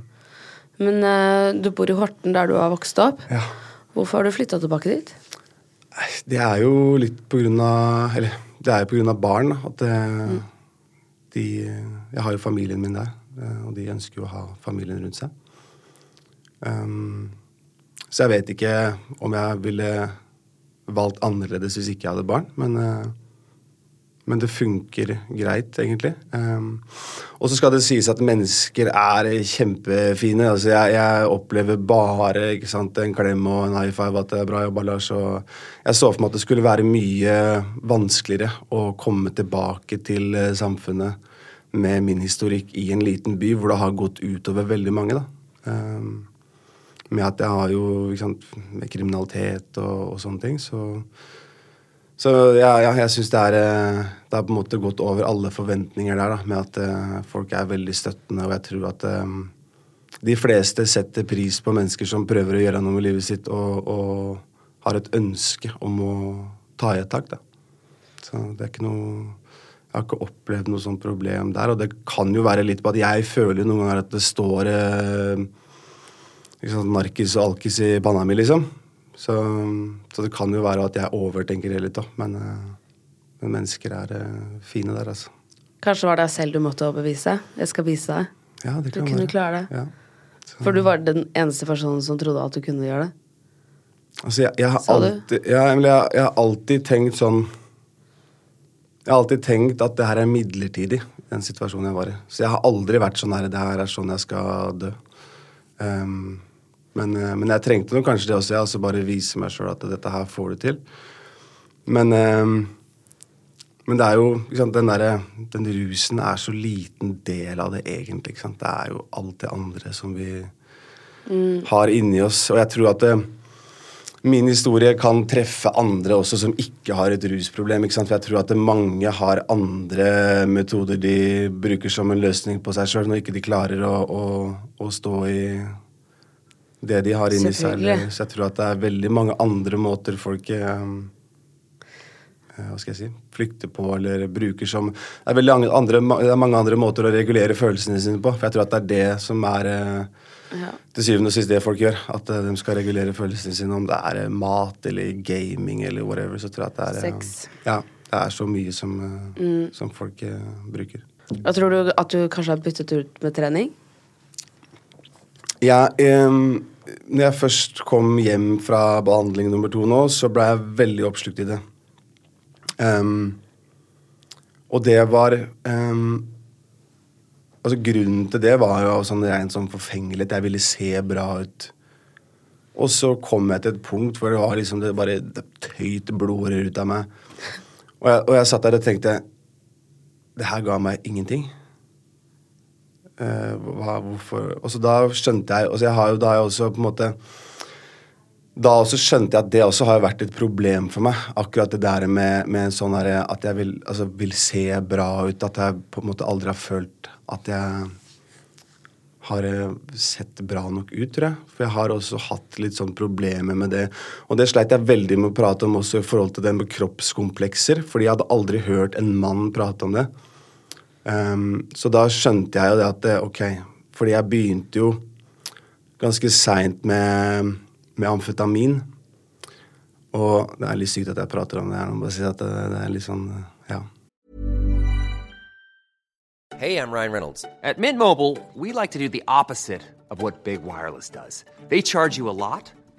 Men uh, du bor i Horten, der du har vokst opp. Ja. Hvorfor har du flytta tilbake dit? Det er jo litt på grunn av Eller det er jo på grunn av barn. At det, mm de, jeg har jo familien min der, eh, og de ønsker jo å ha familien rundt seg. Um, så jeg vet ikke om jeg ville valgt annerledes hvis ikke jeg hadde barn, men, uh, men det funker greit, egentlig. Um, og så skal det sies at mennesker er kjempefine. Altså, jeg, jeg opplever bare sant, en klem og en high five at det er bra jobba, Lars. Jeg så for meg at det skulle være mye vanskeligere å komme tilbake til uh, samfunnet med min historikk i en liten by hvor det har gått utover veldig mange. da. Um, med at jeg har jo sant, med kriminalitet og, og, sånne ting. Så, så ja, ja, jeg syns det, eh, det har på en måte gått over alle forventninger der, da, med at uh, folk er veldig støttende. Og jeg tror at um, de fleste setter pris på mennesker som prøver å gjøre noe med livet sitt og, og har et ønske om å ta i et tak. Da. Så det er ikke noe jeg har ikke opplevd noe sånt problem der. Og det kan jo være litt på at jeg føler noen ganger at det står eh, liksom, narkis og alkis i panna mi, liksom. Så, så, det kan jo være at jeg overtenker det litt, da. Men, eh, men mennesker er eh, fine der, altså. Kanskje var det deg selv du måtte overbevise? Jeg skal vise deg. Ja, det kan du kunne være. klare det. Ja. Så. For du var den eneste personen som trodde at du kunne gjøre det? Altså, jeg, jeg, har, alltid, jeg, jeg, jeg har alltid tenkt sånn jeg har alltid tenkt at det her er midlertidig, den situasjonen jeg var i. Så jeg har aldri vært sånn her Det her er sånn jeg skal dø. Um, men, eh, men, jeg trengte nok kanskje det også, jeg. Altså bare vise meg sjøl at dette her får du til. Men, um, men det er jo sant, den, der, den rusen er så liten del av det egentlig. Det er jo alt det andre som vi mm. har inni oss. Og jeg tror at det, min historie kan treffe andre også som ikke har et rusproblem. For jeg tror at mange har andre metoder de bruker som en løsning på seg sjøl, når ikke de klarer å, å, å, stå i det de har inni seg. Så jeg tror at det er veldig mange andre måter folk um, hva skal jeg si, flykter på eller bruker som det er, andre, det er mange andre måter å regulere følelsene sine på. For jeg tror at det er det som er uh, ja. til syvende og sist det folk gjør. At de skal regulere følelsene sine, om det er mat eller gaming eller whatever. Så tror jeg at det er. Ja, det er så mye som, mm. som folk bruker. Og tror du at du kanskje har byttet ut med trening? Ja, um, når jeg først kom hjem fra behandling nummer to nå, så ble jeg veldig oppslukt i det. Um, og det var um, Altså Grunnen til det var jo sånn rent sånn forfengelighet. Jeg ville se bra ut. Og så kom jeg til et punkt hvor det var liksom det bare det tøyt blodårer ut av meg. Og jeg, og jeg, satt der og tenkte Det her ga meg ingenting. Uh, hva, hvorfor Og så da skjønte jeg Og har, jeg har da også på en måte da også skjønte jeg at det også har vært et problem for meg. Akkurat det der med, med sånn her, at jeg vil, altså, vil, se bra ut. At jeg på en måte aldri har følt at jeg har eh, sett bra nok ut, tror jeg. For jeg har også hatt litt sånn problemer med det. Og det sleit jeg veldig med å prate om også i forhold til det med kroppskomplekser. Fordi jeg hadde aldri hørt en mann prate om det. Um, så da skjønte jeg jo det at det, ok, Fordi jeg begynte jo ganske seint med med amfetamin. Og det er litt sykt at jeg prater om det her bare si at det, det er litt sånn ja. Hey, I'm Ryan Reynolds. At Mint Mobile, we like to do the opposite of what Big Wireless does. They charge you a lot,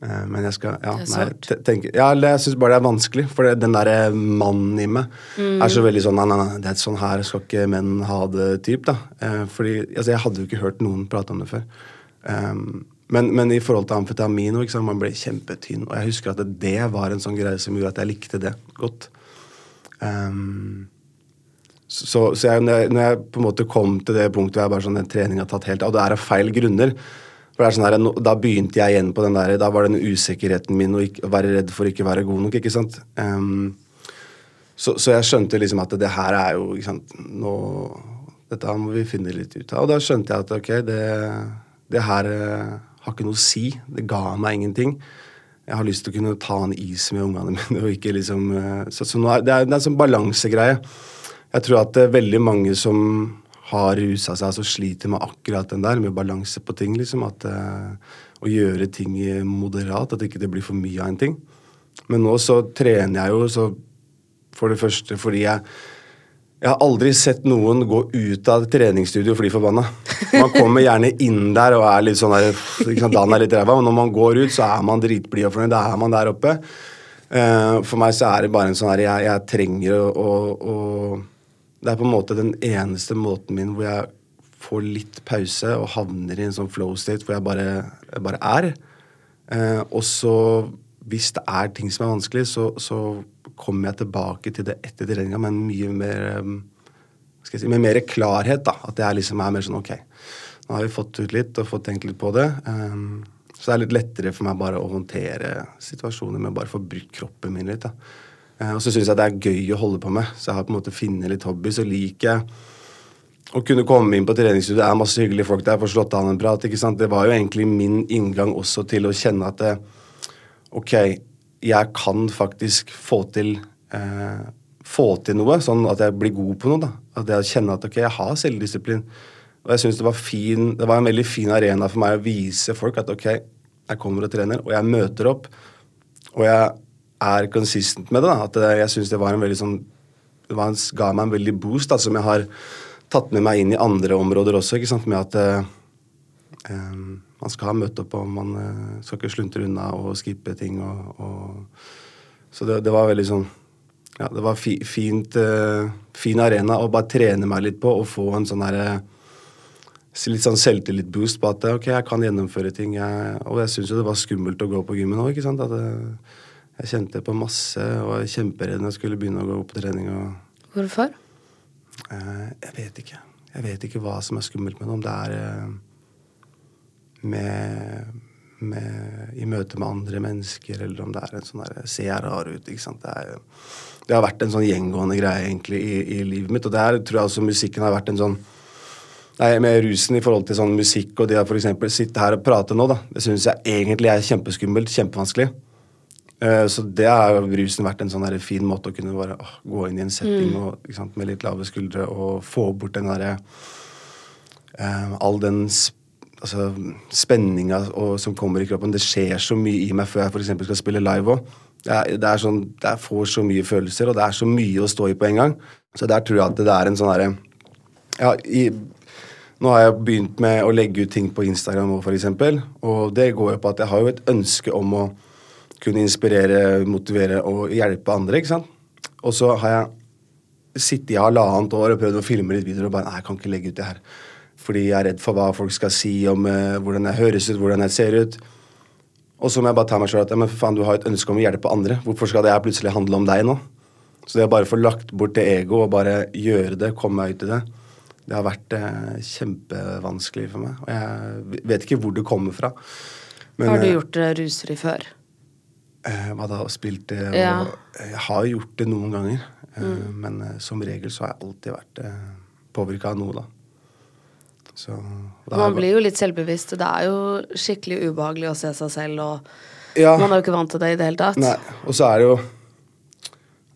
Men jeg skal ja, nei, tenke, ja, jeg syns bare det er vanskelig. For det, den derre mannen i meg Mm. er så veldig sånn Nei, nei, nei, det er sånn her skal ikke menn ha det, typ, da. Eh, fordi altså, jeg hadde jo ikke hørt noen prate om det før. Um, men, men i forhold til amfetamin ikke sant, man ble kjempetynn. Og jeg husker at det, det var en sånn greie som gjorde at jeg likte det godt. Um, så, så jeg, når, jeg, når jeg på en måte kom til det punktet hvor jeg bare sånn, den treningen har tatt helt av, og det er av feil grunner for det er sånn her, Da begynte jeg igjen på den der, da var den usikkerheten min å være redd for ikke være god nok. ikke sant? Um, så, så jeg skjønte liksom at det her er jo ikke sant, nå, Dette må vi finne litt ut av. Og da skjønte jeg at ok, det, det her uh, har ikke noe å si. Det ga meg ingenting. Jeg har lyst til å kunne ta en is med ungene mine. og ikke liksom, uh, så, så er, det, er, det er en sånn balansegreie. Jeg tror at det er veldig mange som har rusa seg, altså sliter med akkurat den der, med balanse på ting. liksom, at eh, Å gjøre ting moderat, at ikke det blir for mye av en ting. Men nå så trener jeg jo så for det første fordi jeg jeg har aldri sett noen gå ut av treningsstudio fly forbanna. Man kommer gjerne inn der og er litt sånn der, liksom, dagen er litt ræva, og når man går ut, så er man dritblid og fornøyd. Da er man der oppe. Uh, for meg så er det bare en sånn her Jeg, jeg trenger å, å, å Det er på en måte den eneste måten min hvor jeg får litt pause og havner i en sånn flow state hvor jeg bare, jeg bare er. Eh, og så, hvis det er ting som er vanskelig, så, så kommer jeg tilbake til det etter treninga med mye mer um, skal jeg si, med mer klarhet. da, At jeg liksom er mer sånn ok, nå har vi fått ut litt og fått tenkt litt på det. Um, så det er litt lettere for meg bare å håndtere situasjoner med bare å få brukt kroppen min litt. da. Eh, og så syns jeg det er gøy å holde på med, så jeg har på en måte funnet litt hobby. Så liker jeg å kunne komme inn på treningsstudio, det er masse hyggelige folk der, få slått an en prat. ikke sant? Det var jo egentlig min inngang også til å kjenne at det, ok, jeg kan faktisk få til eh, få til noe, sånn at jeg blir god på noe. da. At jeg kjenner at ok, jeg har selvdisiplin. Og jeg synes det var fin, det var en veldig fin arena for meg å vise folk at ok, jeg kommer og trener, og jeg møter opp. Og jeg er consistent med det. da, At jeg syns det var en veldig sånn det ga meg en veldig boost da, som jeg har tatt med meg inn i andre områder også. ikke sant, med at eh, eh, man skal møte opp, og man eh, skal ikke sluntre unna og skippe ting. og, og Så det, det var veldig sånn ja, Det var fi, fint, eh, fin arena å bare trene meg litt på og få en sånn herre Litt sånn selvtillit-boost på at ok, jeg kan gjennomføre ting. Jeg, og jeg syns jo det var skummelt å gå på gymmen òg. Jeg kjente på masse og var kjemperedd når jeg skulle begynne å gå på trening. og Hvorfor? Eh, jeg vet ikke. Jeg vet ikke hva som er skummelt med det. Om det er eh, med, med, i møte med andre mennesker, eller om det er en sånn der Ser rar ut? ikke sant? Det, er, det har vært en sånn gjengående greie egentlig i, i livet mitt. Og det her tror jeg også musikken har vært en sånn Nei, Med rusen i forhold til sånn musikk og det å eksempel sitte her og prate nå, da, det syns jeg egentlig er kjempeskummelt. Kjempevanskelig. Eh, Så det har brusen rusen vært en sånn fin måte å kunne bare åh, gå inn i en setting og, ikke sant, med litt lave skuldre og få bort den derre eh, All den sp altså, spenninga som kommer i kroppen. Det skjer så mye i meg før jeg eksempel skal spille live òg. Det, er- det, er sånn, er- får så mye følelser, og det er så mye å stå i på en gang. Så der tror jeg at det er en sånn derre ja, i, Nå har jeg begynt med å legge ut ting på Instagram òg, f.eks. Og det går jo på at jeg har jo et ønske om å kunne inspirere, motivere og hjelpe andre, ikke sant. Og så har jeg sittet i halvannet år og prøvd å filme litt videoer og bare Nei, jeg kan ikke legge ut det her. Fordi jeg er redd for hva folk skal si om uh, hvordan jeg høres ut, hvordan jeg ser ut. Og så må jeg bare ta meg selv at ja, men faen, du har et ønske om å hjelpe andre. Hvorfor skal det her plutselig handle om deg nå? Så det å bare få lagt bort det egoet og bare gjøre det, komme meg ut i det, det har vært eh, kjempevanskelig for meg. Og jeg vet ikke hvor det kommer fra. Men, har du eh, gjort det rusfri før? Eh, hva da? Spilt det? Og, Ja. Jeg har gjort det noen ganger. Eh, Men eh, som regel så har jeg alltid vært eh, påvirka av noe, da. Så da Man blir jo litt selvbevisst, det er jo skikkelig ubehagelig å se seg selv, og Ja. man er jo ikke vant til det i det hele tatt. Nei, og så er det jo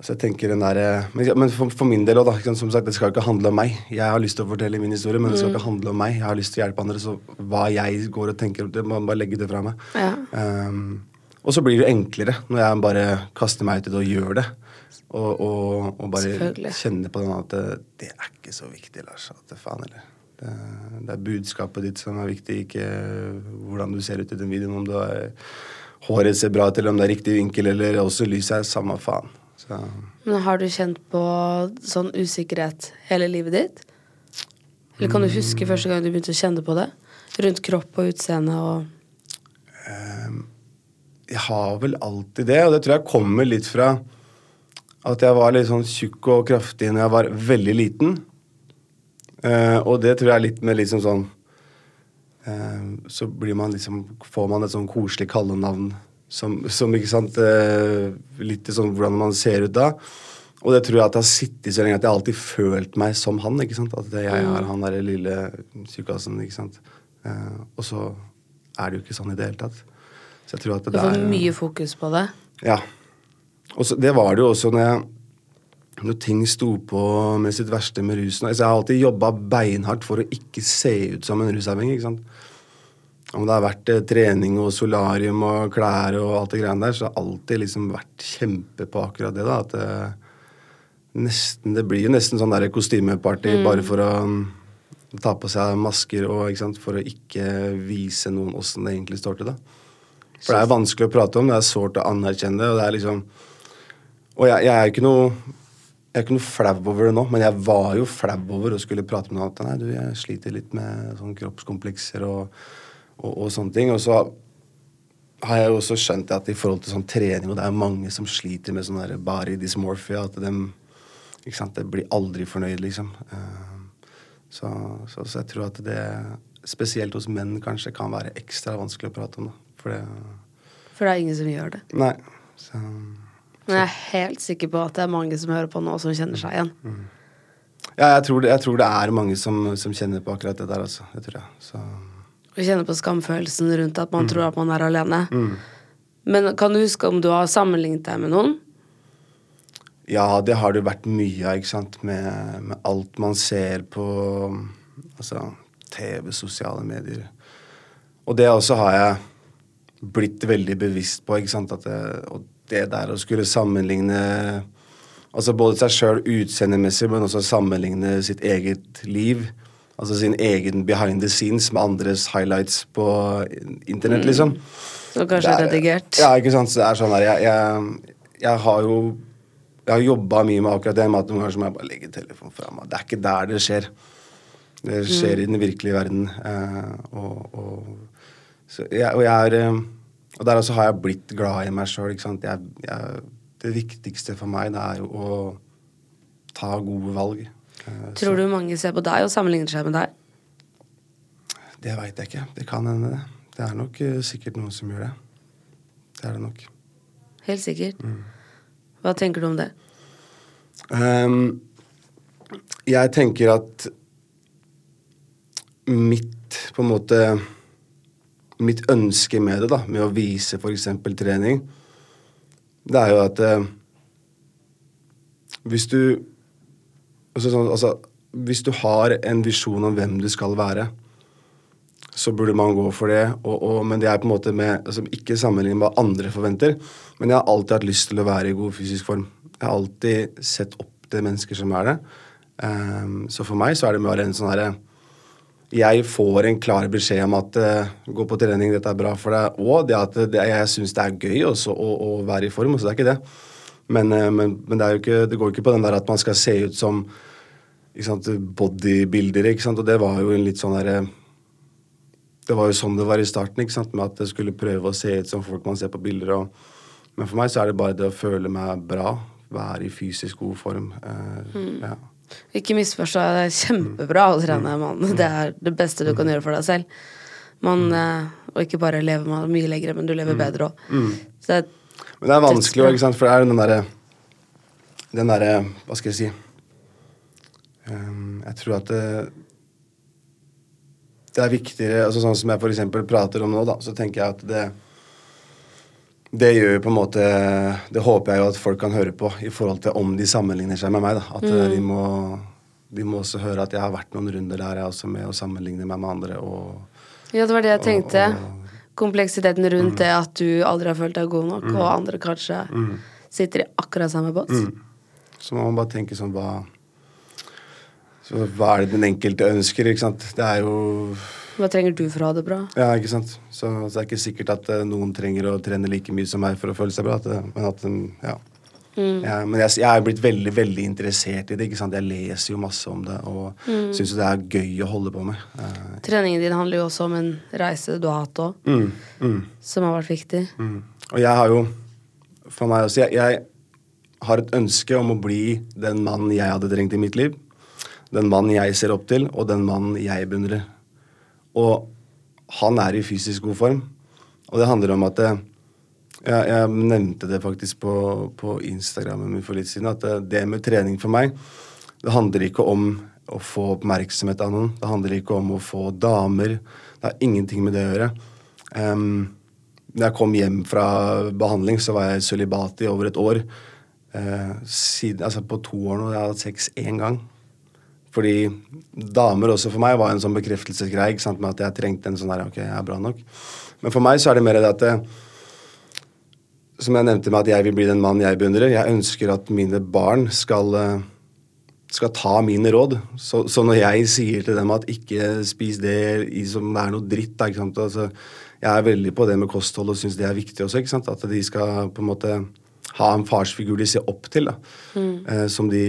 Altså jeg tenker den der, eh, Men, men for, for min del òg, da. Som sagt, det skal jo ikke handle om meg. Jeg har lyst til å fortelle min historie, men det skal Mm. ikke handle om meg. Jeg har lyst til å hjelpe andre, så hva jeg går og tenker om det, må jeg bare legge det fra meg. Ja. Um, og så blir det enklere når jeg bare kaster meg ut i det og gjør det. Og, og, og bare kjenner på den at det, det er ikke så viktig, Lars. At det faen heller. Det, det er budskapet ditt som er viktig, ikke hvordan du ser ut i den videoen. Om du er, håret ser bra ut, eller om det er riktig vinkel, eller også lyset er samme faen. Så, Men har du kjent på sånn usikkerhet hele livet ditt? Eller kan du huske første gang du begynte å kjenne på det? Rundt kropp og utseende og jeg har vel alltid det, og det tror jeg kommer litt fra at jeg var litt sånn tjukk og kraftig når jeg var veldig liten. Eh, og det tror jeg er litt med liksom sånn eh, Så blir man liksom Får man et sånn koselig kallenavn som, som ikke sant eh, Litt sånn hvordan man ser ut da. Og det tror jeg at jeg har sittet så lenge at jeg alltid følt meg som han. ikke sant? At jeg er han derre lille tjukkasen. ikke sant? Eh, og så er det jo ikke sånn i det hele tatt. Så jeg tror at Du får mye fokus på det. ja. Og så, det var det jo også når, jeg, når ting sto på med sitt verste med rusen. Altså, jeg har alltid jobba beinhardt for å ikke se ut som en rusavhengig. ikke sant? Om det har vært eh, trening og solarium og klær og alt det greiene der, så har jeg alltid liksom vært kjempe på akkurat det. da, at det, nesten, Det blir jo nesten sånn der kostymeparty bare for å mm, ta på seg masker og ikke sant, for å ikke vise noen åssen det egentlig står til. da. For det er vanskelig å prate om, det er sårt å anerkjenne det. Og det er liksom Og jeg, jeg er ikke noe jeg er ikke noe flau over det nå, men jeg var jo flau over å skulle prate med noen at nei, du, jeg sliter litt med sånn kroppskomplekser og, og, og sånne ting. Og så har jeg jo også skjønt at i forhold til sånn trening, og det er mange som sliter med sånn der dysmorphia, at de ikke sant, de blir aldri fornøyd, liksom. Eh, Så, så, så jeg tror at det, spesielt hos menn, kanskje kan være ekstra vanskelig å prate om. da. For det For det er ingen som gjør det. Nei. Så, Men jeg er helt sikker på at det er mange som hører på nå, som kjenner seg igjen. ja, jeg tror, det, jeg tror det er mange som, som kjenner på akkurat det der, altså. Det tror jeg. Så Og kjenner på skamfølelsen rundt at man tror at man er alene. Men kan du huske om du har sammenlignet deg med noen? Ja, det har det vært mye av, ikke sant. Med, med alt man ser på altså, TV, sosiale medier. Og det også har jeg blitt veldig bevisst på, ikke sant. At det, og det der å skulle sammenligne Altså både seg sjøl utseendemessig, men også sammenligne sitt eget liv. Altså sin egen behind the scenes med andres highlights på internett, liksom. Og kanskje Det er- redigert? Ja, ikke sant. Så det er sånn der, jeg, jeg, jeg har jo Jeg har jobba mye med akkurat det, med at noen ganger må jeg bare legge telefonen fra meg. Det er ikke der det skjer. Det skjer i den virkelige verden. Eh, og, og, så jeg, og jeg er eh, Og der også har jeg blitt glad i meg sjøl, det viktigste for meg, det er jo å ta gode valg. Eh, Tror du mange ser på deg og sammenligner seg med deg? Det veit jeg ikke. Det kan hende, det. Det er nok eh, sikkert noen som gjør det. Det er det nok. Helt sikkert. Hva tenker du om det? Um, jeg tenker at mitt på en måte Mitt ønske med det, da, med å vise f.eks. trening, det er jo at eh, Hvis du altså, sånn, altså, Hvis du har en visjon om hvem du skal være, så burde man gå for det. Og, og, men det er på en måte med, altså, ikke sammenlignet med hva andre forventer. Men jeg har alltid hatt lyst til å være i god fysisk form. Jeg har alltid sett opp til mennesker som er det. Um, så for meg så er det bare en sånn herre jeg får en klar beskjed om at uh, gå på trening, dette er bra for deg. Og det at det, jeg syns det er gøy også å, å, være i form. Så det er ikke det. Men, uh, men, men det, ikke, det, går ikke på den der at man skal se ut som bodybuildere. Ikke sant? Og det var jo en litt sånn derre Det var jo sånn det var i starten, ikke sant? med at jeg skulle prøve å se ut som folk man ser på bilder. Og, men for meg så er det bare det å føle meg bra, være i fysisk god form. Uh, mm. ja. Ikke misforstå, det er kjempebra å trene, mm. mann. Det er det beste du kan gjøre for deg selv. Man, mm. Og ikke bare lever man mye lenger, men du lever bedre òg. Men det er vanskelig òg, for det er den derre Den derre Hva skal jeg si um, Jeg tror at det, det er viktigere altså Sånn som jeg f.eks. prater om nå, da, så tenker jeg at det det gjør jo på en måte Det håper jeg jo at folk kan høre på i forhold til om de sammenligner seg med meg. da, At mm. de, må, de, må, også høre at jeg har vært noen runder der jeg også med å sammenligne meg med andre. Og, ja, det var det jeg tenkte. Og, og, Kompleksiteten rundt mm. det at du aldri har følt deg god nok, mm. og andre kanskje mm. sitter i akkurat samme båt. Mm. Så må man bare tenke sånn hva så Hva er det den enkelte ønsker? ikke sant? Det er jo hva trenger du for å ha det bra? Ja, ikke sant. Så, så det er ikke sikkert at uh, noen trenger å trene like mye som meg for å føle seg bra. At, uh, men at, um, ja. Mm. ja. Men jeg, jeg er blitt veldig veldig interessert i det. ikke sant? Jeg leser jo masse om det og mm. syns det er gøy å holde på med. Uh, Treningen din handler jo også om en reise du har hatt òg, mm. mm. som har vært viktig. Mm. Og jeg har jo, for meg også, jeg, jeg har et ønske om å bli den mannen jeg hadde trengt i mitt liv. Den mannen jeg ser opp til, og den mannen jeg beundrer. Og han er i fysisk god form. Og det handler om at det, jeg, jeg, nevnte det faktisk på, på Instagrammen min for litt siden, at det, det, med trening for meg, det handler ikke om å få oppmerksomhet av noen. Det handler ikke om å få damer. Det har ingenting med det å gjøre. Um, når jeg kom hjem fra behandling, så var jeg sølibat i over et år. Uh, siden, altså på to år nå. Jeg har hatt sex én gang. Fordi damer også for meg var en sånn bekreftelsesgreie ikke sant, med at jeg trengte en sånn der, ok, jeg er bra nok. Men for meg så er det mer det at det, Som jeg nevnte med at jeg vil bli den mannen jeg beundrer. Jeg ønsker at mine barn skal, skal ta mine råd. Så, så, når jeg sier til dem at ikke spis det som er noe dritt da, ikke sant, altså, Jeg er veldig på det med kosthold og syns det er viktig også. ikke sant, At de skal på en måte ha en farsfigur de ser opp til. da, mm. eh, Som de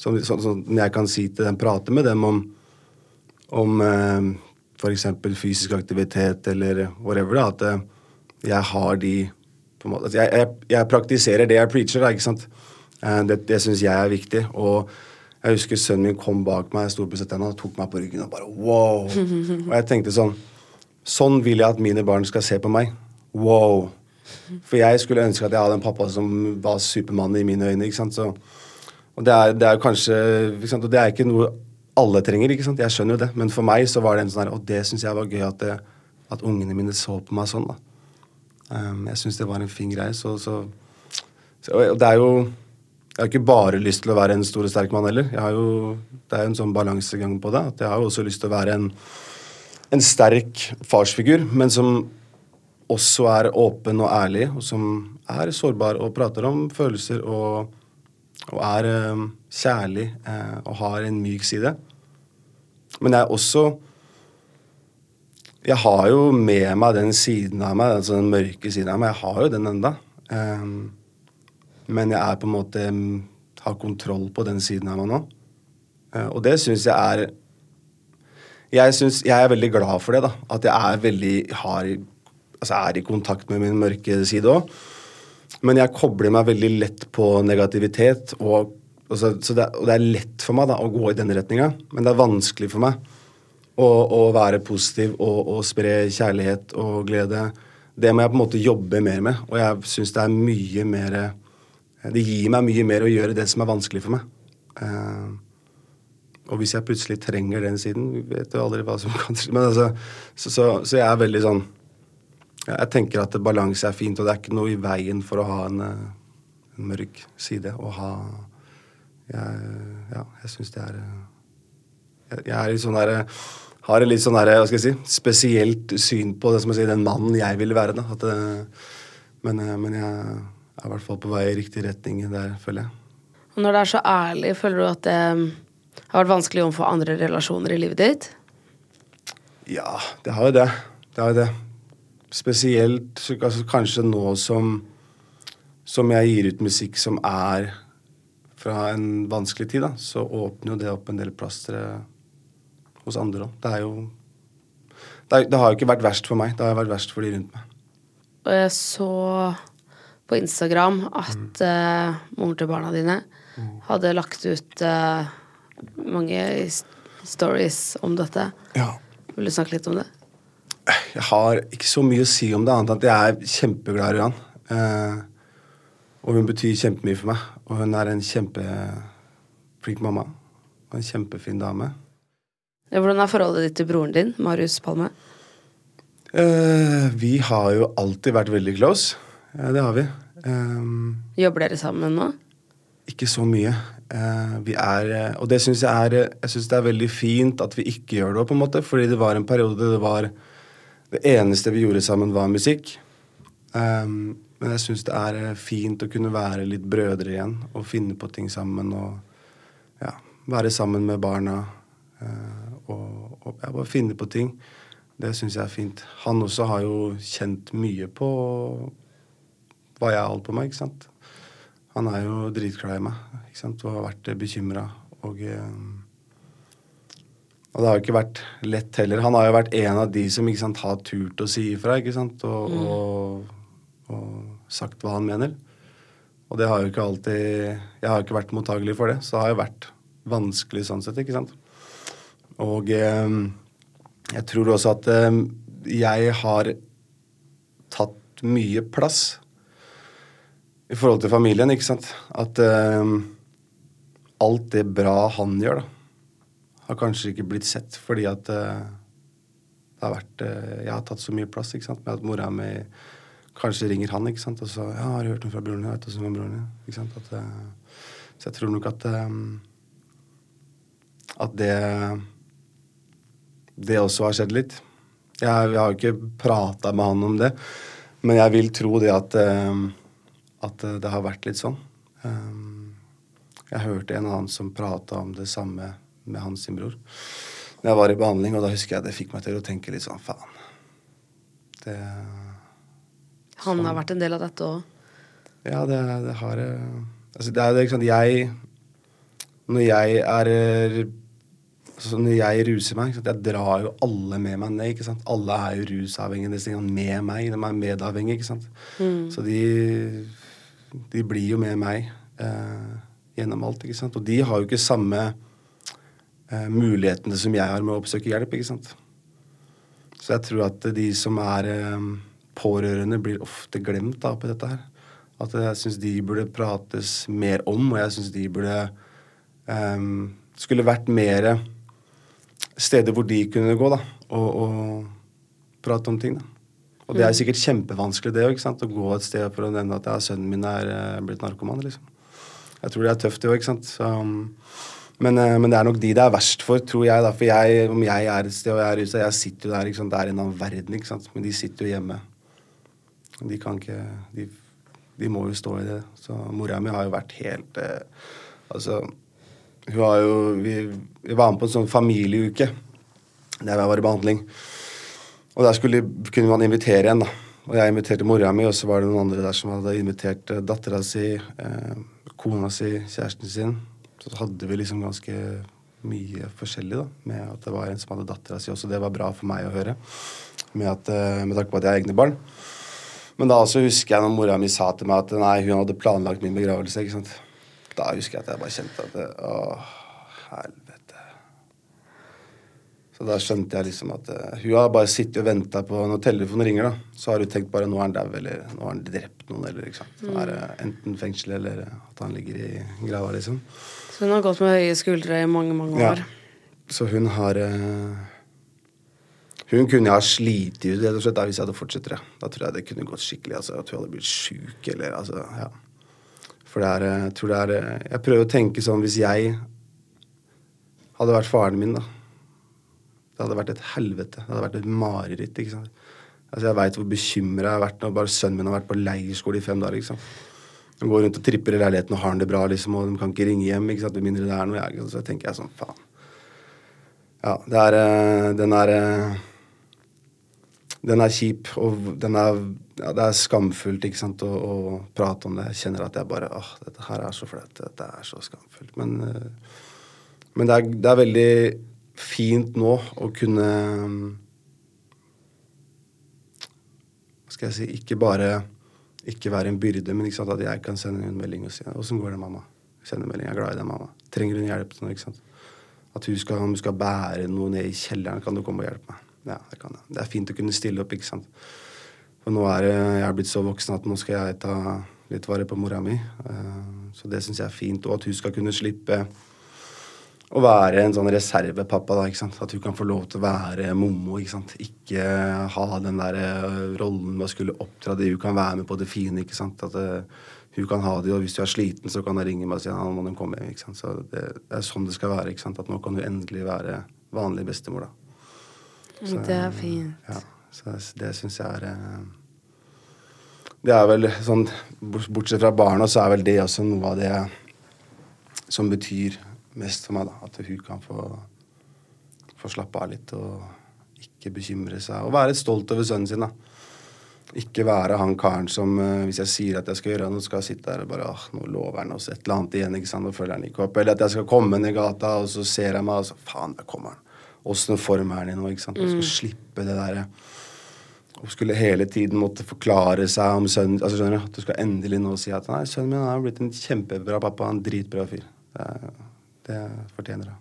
som, som, som, jeg kan si til dem, prate med dem om, om eh, f.eks. fysisk aktivitet eller whatever, da, at eh, jeg har de måte, jeg, jeg, jeg, praktiserer det jeg preacher, da, ikke sant. Eh, det det syns jeg er viktig. Og jeg husker sønnen min kom bak meg, og tok meg på ryggen og bare wow. og jeg tenkte sånn Sånn vil jeg at mine barn skal se på meg. Wow. For jeg skulle ønske at jeg hadde en pappa som var supermann i mine øyne. ikke sant, så og det er, det er kanskje sant, Og det er ikke noe alle trenger, ikke sant? jeg skjønner jo det. Men for meg så var det en sånn her Og det syns jeg var gøy, at, det, at, ungene mine så på meg sånn. da. Um, jeg syns det var en fin greie. Så, så, så, og det er jo Jeg har ikke bare lyst til å være en stor og sterk mann heller. Jeg har jo, det er jo en sånn balansegang på det. At jeg har jo også lyst til å være en, en sterk farsfigur, men som også er åpen og ærlig, og som er sårbar og prater om følelser og og er eh, kjærlig eh, og har en myk side. Men jeg er også Jeg har jo med meg den siden av meg, altså den mørke siden av meg. Jeg har jo den enda. Um, men jeg er på en måte har kontroll på den siden av meg nå. Uh, og det syns jeg er jeg, synes, jeg er veldig glad for det. da, At jeg er veldig hard altså er i kontakt med min mørke side òg. Men jeg kobler meg veldig lett på negativitet. Og, altså, det, og det, er lett for meg da, å gå i den retninga, men det er vanskelig for meg å, å være positiv og, og, spre kjærlighet og glede. Det må jeg på en måte jobbe mer med, og jeg syns det er mye mer Det gir meg mye mer å gjøre det som er vanskelig for meg. Uh, og hvis jeg plutselig trenger den siden, vet du aldri hva som kan skje. Altså, så, så, så jeg er veldig sånn jeg tenker at balanse er fint, og det er ikke noe i veien for å ha en, eh, en mørk side. Å ha jeg, Ja, jeg syns det er eh, Jeg, jeg er litt sånn der, har et litt sånn der, hva skal jeg si, spesielt syn på det som jeg sier, den mannen jeg vil være. da. At, men, men, jeg er i hvert fall på vei i riktig retning der, føler jeg. Og når det er så ærlig, føler du at det har vært vanskelig overfor andre relasjoner i livet ditt? Ja, det har jo det. Det har jo det. Spesielt altså, kanskje nå som som jeg gir ut musikk som er fra en vanskelig tid, da, så åpner jo det opp en del plastre hos andre òg. Det er jo det, er, det har jo ikke vært verst for meg. Det har vært verst for de rundt meg. Og jeg så på Instagram at eh, moren til barna dine hadde lagt ut uh, mange stories om dette. Ja. Vil du snakke litt om det? Jeg har ikke så mye å si om det, annet enn at jeg er kjempeglad i Ørjan. Eh, og hun betyr kjempemye for meg. Og hun er en kjempeflink mamma. Og en kjempefin dame. Ja, Hvordan er forholdet ditt til broren din, Marius Palme? Eh, vi har jo alltid vært veldig close. Eh, det har vi. Eh, Jobber dere sammen nå? ikke så mye. Eh, vi er Og det syns jeg er Jeg synes det er veldig fint at vi ikke gjør det, på en måte. Fordi det var en periode det var Det eneste vi gjorde sammen, var musikk. Um, men jeg syns det er eh, fint å kunne være litt brødre igjen og finne på ting sammen. Og ja, være sammen med barna uh, og, og ja, bare finne på ting. Det syns jeg er fint. Han også har jo kjent mye på hva jeg holdt på med, ikke sant. Han er jo dritglad i meg ikke sant? og har vært bekymra. Og, eh, og det har jo ikke vært lett heller. Han har jo vært en av de som ikke sant, har turt å si ifra ikke sant? Og, og, og sagt hva han mener. Og det har jo ikke alltid Jeg har jo ikke vært mottagelig for det, så det har jo vært vanskelig sånn sett, ikke sant. Og eh, jeg tror også at eh, jeg har tatt mye plass i forhold til familien, ikke sant. At eh, alt det bra han gjør, da, har kanskje ikke blitt sett fordi at eh, det har vært eh, Jeg har tatt så mye plass, ikke sant, med at mora mi kanskje ringer han, ikke sant, og så Ja, har du hørt noe fra broren din? Vet du som er broren din? Ikke sant. Eh, så jeg tror nok at at det det også har skjedd litt. Jeg, jeg har jo ikke prata med han om det, men jeg vil tro det at, at det har vært litt sånn. Jeg hørte en annen som prata om det samme med hans sin bror. Når jeg var i behandling, og da husker jeg det fikk meg til å tenke litt sånn faen. Det Han har vært en del av dette òg. Ja, det, det har Altså, det er sant Jeg Når jeg er eh, altså, Når jeg ruser meg, jeg drar jo alle med meg ned. ikke sant? Alle er jo rusavhengige disse tingene, med meg. De er medavhengige, ikke sant. Så de, de blir jo med meg eh, gjennom alt, ikke sant. Og de har jo ikke samme mulighetene som jeg har med å oppsøke hjelp, ikke sant. Så jeg tror at de som er eh, pårørende, blir ofte glemt da på dette her. At jeg syns de burde prates mer om, og jeg syns de burde eh, Skulle vært mer steder hvor de kunne gå, da, og, og prate om ting, da. Og det er sikkert kjempevanskelig, det ikke sant? å gå et sted for å nevne at ja, sønnen min er eh, blitt narkoman, liksom. Jeg tror det er tøft, det òg, men, eh, men det er nok de det er verst for, tror jeg. da, For jeg, om jeg er et sted og jeg er rusa, jeg sitter jo der, ikke. Det er en annen verden, ikke sant. Men de sitter jo hjemme. De kan ikke De, de må jo stå i det. Så mora mi har jo vært helt eh, Altså, hun har jo vi, vi var med på en sånn familieuke der jeg var i behandling. Og der skulle, kunne man invitere en, da. Og jeg inviterte mora mi, og så var det noen andre der som hadde invitert uh, dattera si, eh, kona si, kjæresten sin. Så hadde vi liksom ganske mye forskjellig, da. Med at det var en som hadde dattera si også. Det var bra for meg å høre. Med, at, eh, med tanke på at jeg har egne barn. Men da også husker jeg når mora mi sa til meg at nei, hun hadde planlagt min begravelse. ikke sant? Da husker jeg at jeg bare kjente at det, Å, helvete. Så da skjønte jeg liksom at uh, hun har bare sittet og venta på Når telefonen ringer, da, så har hun tenkt bare nå er han dau, eller nå har han drept noen, eller ikke sant. Mm. er uh, enten fengsel eller at han ligger i grava, liksom. Så hun har gått med høye skuldre i mange, mange Ja. år. Så hun har uh, Hun kunne ha slitt ut rett og slett da, hvis jeg hadde fortsatt det. Da tror jeg det kunne gått skikkelig. altså At hun hadde blitt sjuk eller altså, ja. For det er, eh, jeg tror det er Jeg prøver å tenke sånn hvis jeg hadde vært faren min, da. Det hadde vært et helvete. Det hadde vært et mareritt. ikke sant? Altså Jeg veit hvor bekymra jeg har vært når bare sønnen min har vært på leirskole i fem dager. ikke sant? De går rundt og tripper i leiligheten og har det bra, liksom, og de kan ikke ringe hjem. ikke sant? Med mindre det er noe. Jeg, så tenker jeg sånn, faen. Ja, det er eh, Den er eh, den er kjip, og den er, ja, det er skamfullt ikke sant, å, å prate om det. Jeg kjenner at jeg bare åh, dette her er så flaut. Dette er så skamfullt. Men, eh, men det, er, det er veldig fint nå å kunne Hva skal jeg si Ikke bare ikke være en byrde, men sant, at jeg kan sende en melding og si 'Åssen går det, mamma?' Sende melding. 'Jeg er glad i deg, mamma'. Trenger hun hjelp til noe? ikke sant? At hun skal, hun skal bære noe ned i kjelleren, kan du komme og hjelpe meg? Ja, det kan jeg. Det er fint å kunne stille opp, ikke sant. For nå er jeg blitt så voksen at nå skal jeg ta litt vare på mora mi. Eh, Så det syns jeg er fint. Og at hun skal kunne slippe å være en sånn reservepappa. da, ikke sant? At hun kan få lov til å være mommo. Ikke sant? Ikke ha den der eh, rollen med å skulle oppdra det. Hun kan være med på det fine. ikke sant? At det, hun kan ha det, og hvis du er sliten, så kan hun ringe meg og si at nå må komme hjem. ikke sant? Så det, det er sånn det skal være. ikke sant? At nå kan du endelig være vanlig bestemor. da. Så, Det er fint. Ja, så det, det syns jeg er eh, Det er vel sånn Bortsett fra barna, så er vel det også noe av det som betyr mest for meg. da, At hun kan få, få slappe av litt og ikke bekymre seg. Og være stolt over sønnen sin. da. Ikke være han karen som eh, hvis jeg sier at jeg skal gjøre noe, skal jeg sitte der og bare ah, nå lover han oss et eller annet igjen, ikke sant, og følger han ikke opp. Eller at jeg skal komme ned gata, og så ser jeg meg, og så faen, der kommer han. Åssen form er han i nå? ikke sant? Og skal slippe det derre og skulle hele tiden måtte forklare seg om sønnen altså skjønner du, At du skal endelig nå si at nei, sønnen min har blitt en kjempebra pappa, en dritbra fyr. Det, det fortjener jeg.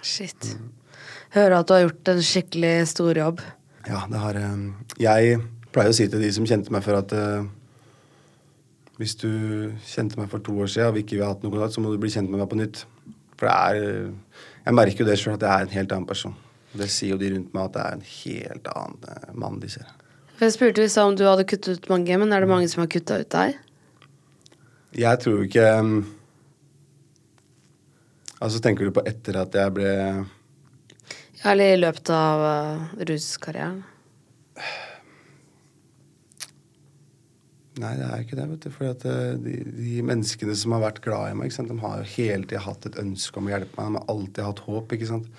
Shit. Hører at du har gjort en skikkelig stor jobb. Ja, det har eh, Jeg pleier å si til de som kjente meg før, at eh, hvis du kjente meg for to år siden og vi ikke har hatt noe kontakt, så må du bli kjent med meg på nytt. For det er eh, Jeg merker jo det sjøl, at jeg er en helt annen person. Det sier jo de rundt meg, at det er en helt annen eh, mann de ser. For Jeg spurte i stad om du hadde kuttet ut mange, men er det mange som har kutta ut deg? Jeg tror ikke um, Altså, tenker du på etter at jeg ble Ja, Eller i løpet av uh, ruskarrieren? Nei, det er ikke det, vet du. For de, de menneskene som har vært glad i meg, de har jo hele tida hatt et ønske om å hjelpe meg. De har alltid hatt håp, ikke sant.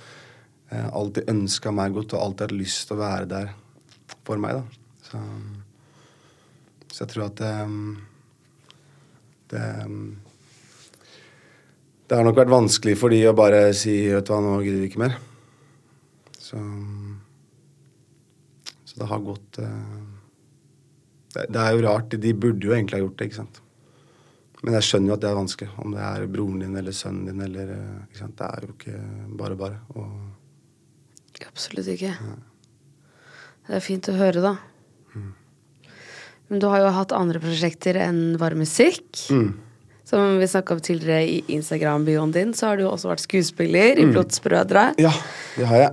Eh, alltid ønska meg godt og alltid hatt lyst til å være der for meg, da. Så, så jeg tror at um, det um, Det har nok vært vanskelig for de å bare si vet du hva, nå gidder vi ikke mer. Så, så det har gått uh, det, det er jo rart. De burde jo egentlig ha gjort det, ikke sant. Men jeg skjønner jo at det er vanskelig. Om det er broren din eller sønnen din eller uh, ikke sant? Det er jo ikke bare bare. Og Absolutt ikke. Det er fint å høre, da. Men du har jo hatt andre prosjekter enn bare musikk. Som vi snakka om tidligere i Instagram-bioen din, så har du også vært skuespiller i Blodsbrødre. Ja, det har jeg.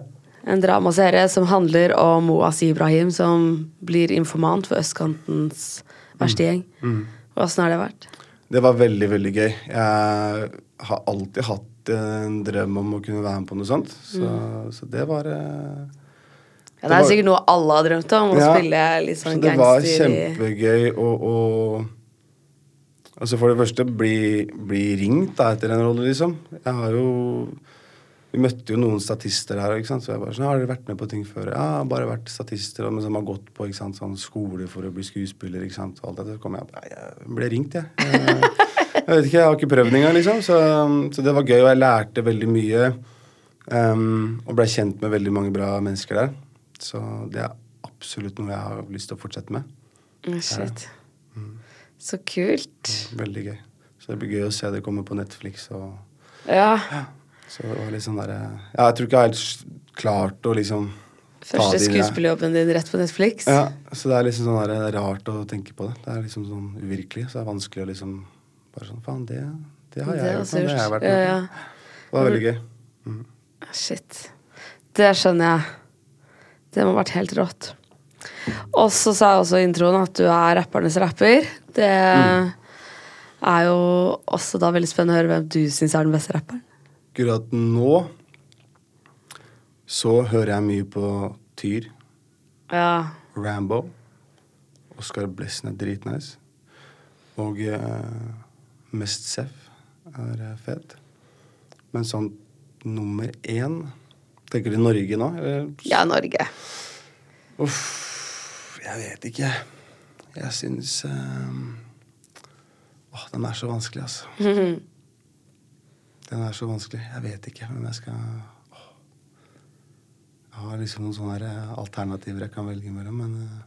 En dramaserie som handler om Moaz Ibrahim som blir informant for østkantens verste gjeng. Åssen har det vært? Det var veldig, veldig gøy. Jeg har alltid hatt en drøm om å kunne være med på noe sånt. Så, så det var eh, Ja, det er var- sikkert noe alle har drømt om, å Ja, spille litt sånn så det var gangster kjempegøy å Altså For det første bli, bli ringt da etter en rolle, liksom. Jeg har jo Vi møtte jo noen statister her, ikke sant? så jeg bare sånn 'Har dere vært med på ting før?' Ja, bare vært statister, men som har gått på ikke sant, sånn skole for å bli skuespiller. ikke sant, og alt dette. Så kom jeg opp jeg ble ringt, jeg. jeg. Jeg vet ikke, jeg har ikke prøvd engang, liksom. Så, så det var gøy, og jeg lærte veldig mye. Um, og ble kjent med veldig mange bra mennesker der. Så det er absolutt noe jeg har lyst til å fortsette med. Å, Shit. Mm. Så kult. Veldig gøy. Så det blir gøy å se det komme på Netflix. Og, Ja. så det var litt sånn der, ja, Jeg tror ikke jeg har helt klart å liksom Første skuespillerjobben din rett på Netflix. Ja, så det er liksom sånn der, det er rart å tenke på det. Det er liksom sånn uvirkelig. Så det er vanskelig å liksom bare sånn Faen, det, det har jeg Det gjort. Det har jeg vært Ja, med ja. ja. Det var veldig gøy. Shit. Det skjønner jeg. Det må ha vært helt rått. Og så sa jeg også i introen at du er rappernes rapper. Det Mm. er jo også da veldig spennende å høre hvem du syns er den beste rapperen. Akkurat nå så hører jeg mye på Tyr. Ja. Rambo. Oscar Blessen er dritnice. Og eh, Mest Seff er eh, fet. Men sånn nummer én Tenker du Norge nå? Eller? Ja, Norge. Uff. Jeg vet ikke. Jeg syns eh, Åh, den er så vanskelig, altså. Den er så vanskelig. Jeg vet ikke hvem jeg skal. Jeg har liksom noen sånne eh, alternativer jeg kan velge mellom, men eh,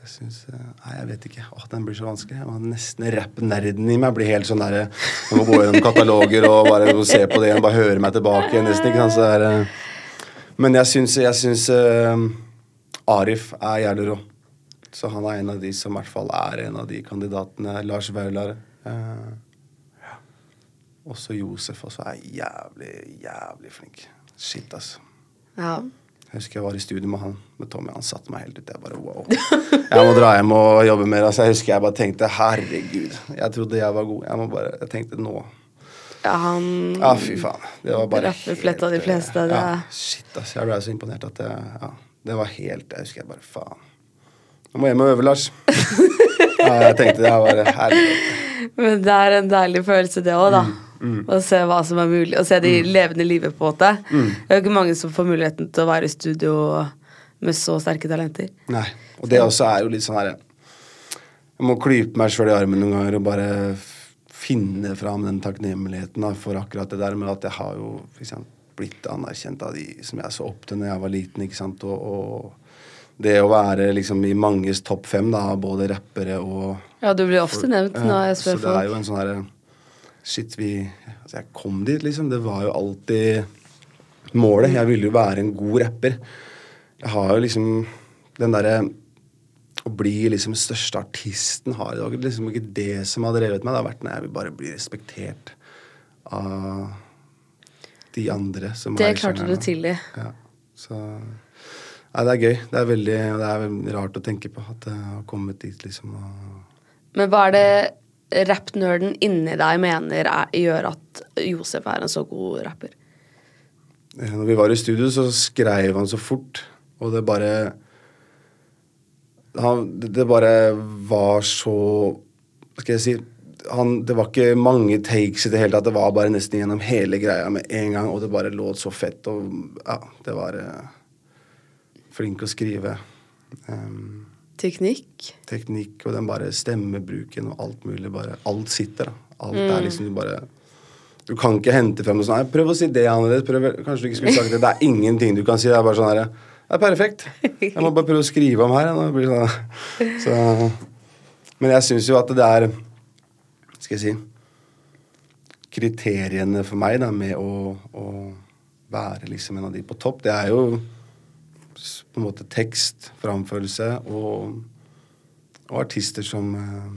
jeg syns Nei, jeg vet ikke. Åh, den blir så vanskelig. Jeg må nesten Rapp-nerden i meg blir helt sånn derre Jeg må gå gjennom kataloger og bare se på det igjen, bare høre meg tilbake nesten. ikke sant? Så er, men jeg syns, jeg syns Arif er jævlig rå. Så han er en av de som i hvert fall er en av de kandidatene. Lars Vaular. Eh, ja. Også Josef også er jævlig, jævlig flink. Shit, altså. Ja. Jeg husker jeg var i studio med han, med Tommy. Han satte meg helt ut. Jeg bare wow. Jeg må dra hjem og jobbe mer. Altså, jeg husker jeg bare tenkte herregud. Jeg trodde jeg var god. Jeg må bare, jeg tenkte nå. ja, han Ja, fy faen. Det var bare helt, de fleste, det Ja, shit, ass. Jeg ble så imponert at det, ja, det var helt Jeg husker jeg bare faen. Jeg må hjem og øve, Lars. ja, jeg tenkte det var herlig. Men det er en deilig følelse, det òg, da. Å se hva som er mulig. Å se de levende livet, på en måte. Det er jo ikke mange som får muligheten til å være i studio med så sterke talenter. Nei. Og det også er jo litt sånn herre Jeg må klype meg sjøl i armen noen ganger og bare finne fram den takknemligheten da, for akkurat det der med at jeg har jo eksempel, blitt anerkjent av de som jeg så opp til når jeg var liten. ikke sant, og, og det å være liksom i manges topp fem, da, både rappere og Ja, du blir ofte nevnt når jeg så spør det er jo en sånn herre Shit, vi Altså, jeg kom dit, liksom. Det var jo alltid målet. Jeg ville jo være en god rapper. Jeg har jo liksom den derre Å bli liksom største artisten har det var liksom ikke det som har drevet meg. Det har vært når jeg vil bare bli respektert av de andre som Det klarte du tidlig. Ja. Så Nei, det er gøy. Det er veldig Det er rart å tenke på at jeg har kommet dit, liksom. Men hva er det rappnerden inni deg mener er, gjør at Josef er en så god rapper? Eh, Når vi var i studio, så skrev han så fort, og det bare han, det- Det bare var så Hva skal jeg si han, Det var ikke mange takes i det hele tatt. Det var bare nesten gjennom hele greia med en gang, og det bare låt så fett. Og ja, det var eh, Flink å skrive. Um, Teknikk? teknikk og den bare stemmebruken og alt mulig. bare Alt sitter, da. Alt Mm. er liksom du bare Du kan ikke hente frem noe sånt. Nei, prøv å si det annerledes. Prøv, kanskje du ikke skulle sagt det. Det er ingenting du kan si. Det er bare sånn herre Det er perfekt. Jeg må bare prøve å skrive om her. Nå blir sånn. Så, men jeg syns jo at det er Skal jeg si Kriteriene for meg da, med å, å være liksom en av de på topp, det er jo på en måte tekst, framførelse og, og artister som eh,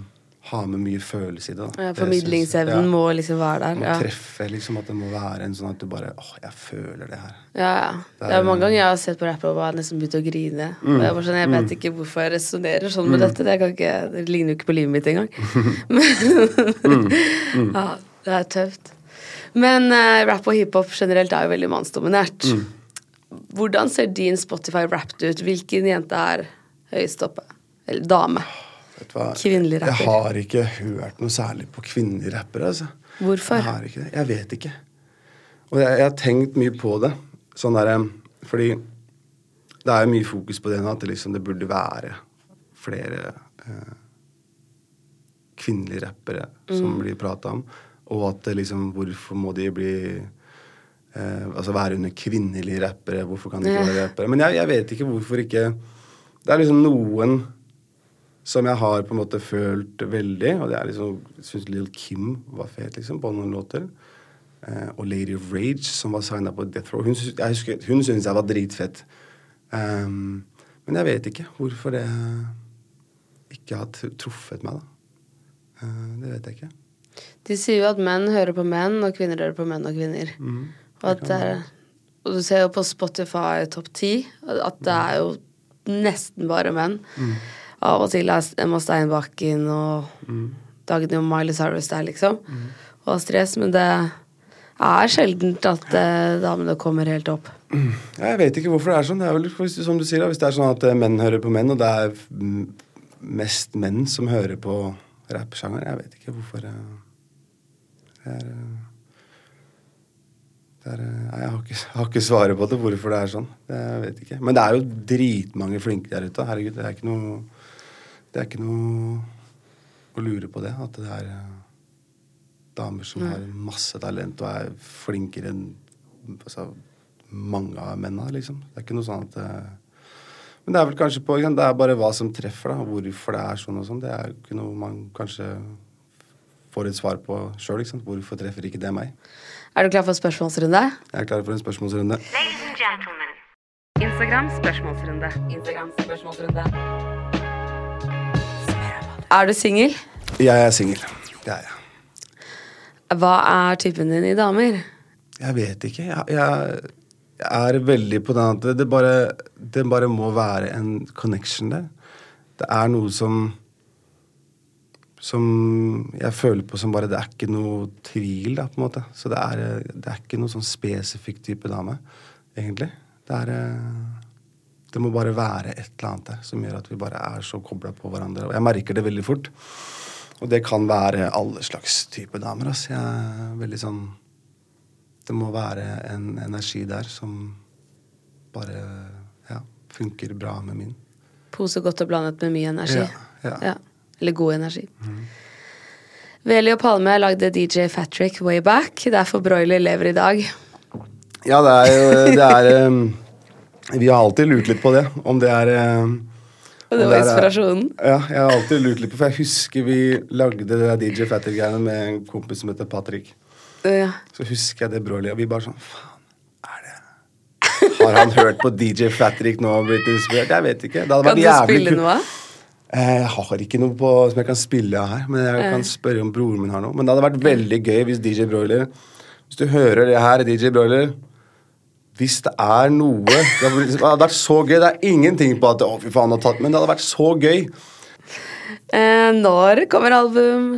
har med mye følelse i det. da. Ja, Formidlingsevnen ja. må liksom være der. må Ja. treffe, liksom. At det må være en sånn at du bare åh, jeg føler det her. Ja, ja. Det er mange ganger jeg har sett på rappere og bare nesten begynt å grine. Mm. Jeg, sånn, jeg vet ikke hvorfor jeg resonnerer sånn med dette. Det, kan ikke, det ligner jo ikke på livet mitt engang. Mm. ja, det er tøft. Men uh, rap og hiphop generelt er jo veldig mannsdominert. Hvordan ser din Spotify Wrapped ut? Hvilken jente er høyest oppe? Eller dame? Kvinnelig rapper. Jeg har ikke hørt noe særlig på kvinnelige rappere. Altså. Hvorfor? Jeg har ikke det. Jeg vet ikke. Og jeg, jeg har tenkt mye på det. Sånn der, fordi det er jo mye fokus på det nå, at det, liksom, det burde være flere eh, kvinnelige rappere som Mm. blir prata om. Og at liksom, hvorfor må de bli eh, Altså være under kvinnelige rappere? Hvorfor kan de ikke være rappere? Men jeg, jeg vet ikke hvorfor ikke Det er liksom noen som jeg har på en måte følt veldig, og det er liksom syns Lill Kim var fet liksom på noen låter. Eh, og Lady of Rage, som var signa på Death Row. Hun, jeg husker, hun syntes jeg var dritfett. Um, men jeg vet ikke hvorfor det ikke har truffet meg, da. Uh, det vet jeg ikke. De sier jo at menn hører på menn, og kvinner hører på menn og kvinner. Mm. Og, er, og du ser jo på Spotify topp ti at det er jo nesten bare menn. Mm. Av og til er Emma Steinbakken og Mm. Dagny og Miley Cyrus der, liksom. Og stress, men det er sjeldent at eh, damene kommer helt opp. Jeg vet ikke hvorfor det er sånn. Det er vel som du sier, hvis det er sånn at eh, menn hører på menn, og det er mm, mest menn som hører på rappsjanger. Jeg vet ikke hvorfor. eh, Det er, eh, er, eh, jeg, har ikke, jeg har ikke svaret på det, hvorfor det er sånn. Det jeg vet ikke. Men det er jo dritmange flinke der ute. Herregud, det er ikke noe Det er ikke noe å lure på det. At det er eh, damer som har masse talent og er flinkere enn altså, mange av mennene, liksom. Det er ikke noe sånn at eh, Men det er vel kanskje på Det er bare hva som treffer, da. Hvorfor det er sånn og sånn. Det er jo ikke noe man kanskje får et svar på sjøl. Hvorfor treffer ikke det meg? Er du klar for spørsmålsrunde? Jeg er klar for en spørsmålsrunde. Instagram spørsmålsrunde. Instagram spørsmålsrunde. Er du singel? Jeg er singel. Ja, ja. Hva er typen din i damer? Jeg vet ikke. Jeg, jeg, er veldig på den at det, det, bare, det bare må være en connection der. Det er noe som som jeg føler på som bare Det er ikke noe tvil, da, på en måte. Så det er, det er ikke noe sånn spesifikk type dame, egentlig. Det er Det må bare være et eller annet der som gjør at vi bare er så kobla på hverandre. Og jeg merker det veldig fort. Og det kan være alle slags type damer. Altså. Jeg er veldig sånn Det må være en energi der som bare ja, funker bra med min. Pose godt og blandet med mye energi. Ja, ja. Eller god energi. Veli og Palme lagde DJ Fatrick way back. Derfor Broiler lever i dag. Ja, det er jo Det er Vi har alltid lurt litt på det. Om det er Og det var er- inspirasjonen. Ja, jeg har alltid lurt litt på For jeg husker vi lagde det der DJ Fatrick-greiene med en kompis som heter Patrick. Ja. Så husker jeg det broiler, og vi bare sånn Faen, er det Har han hørt på DJ Fatrick nå og blitt inspirert? Jeg vet ikke. Det hadde Kan vært du jævlig spille kult. noe? Eh, Jeg har ikke noe på, som jeg kan spille av her, men jeg kan spørre om broren min har noe. Men det hadde vært veldig gøy hvis DJ Broiler Hvis du hører det her, DJ Broiler Hvis det er noe Det hadde vært- så gøy. Det er ingenting på at Å, fy faen, har tatt Men det hadde vært så gøy. Eh, når kommer album?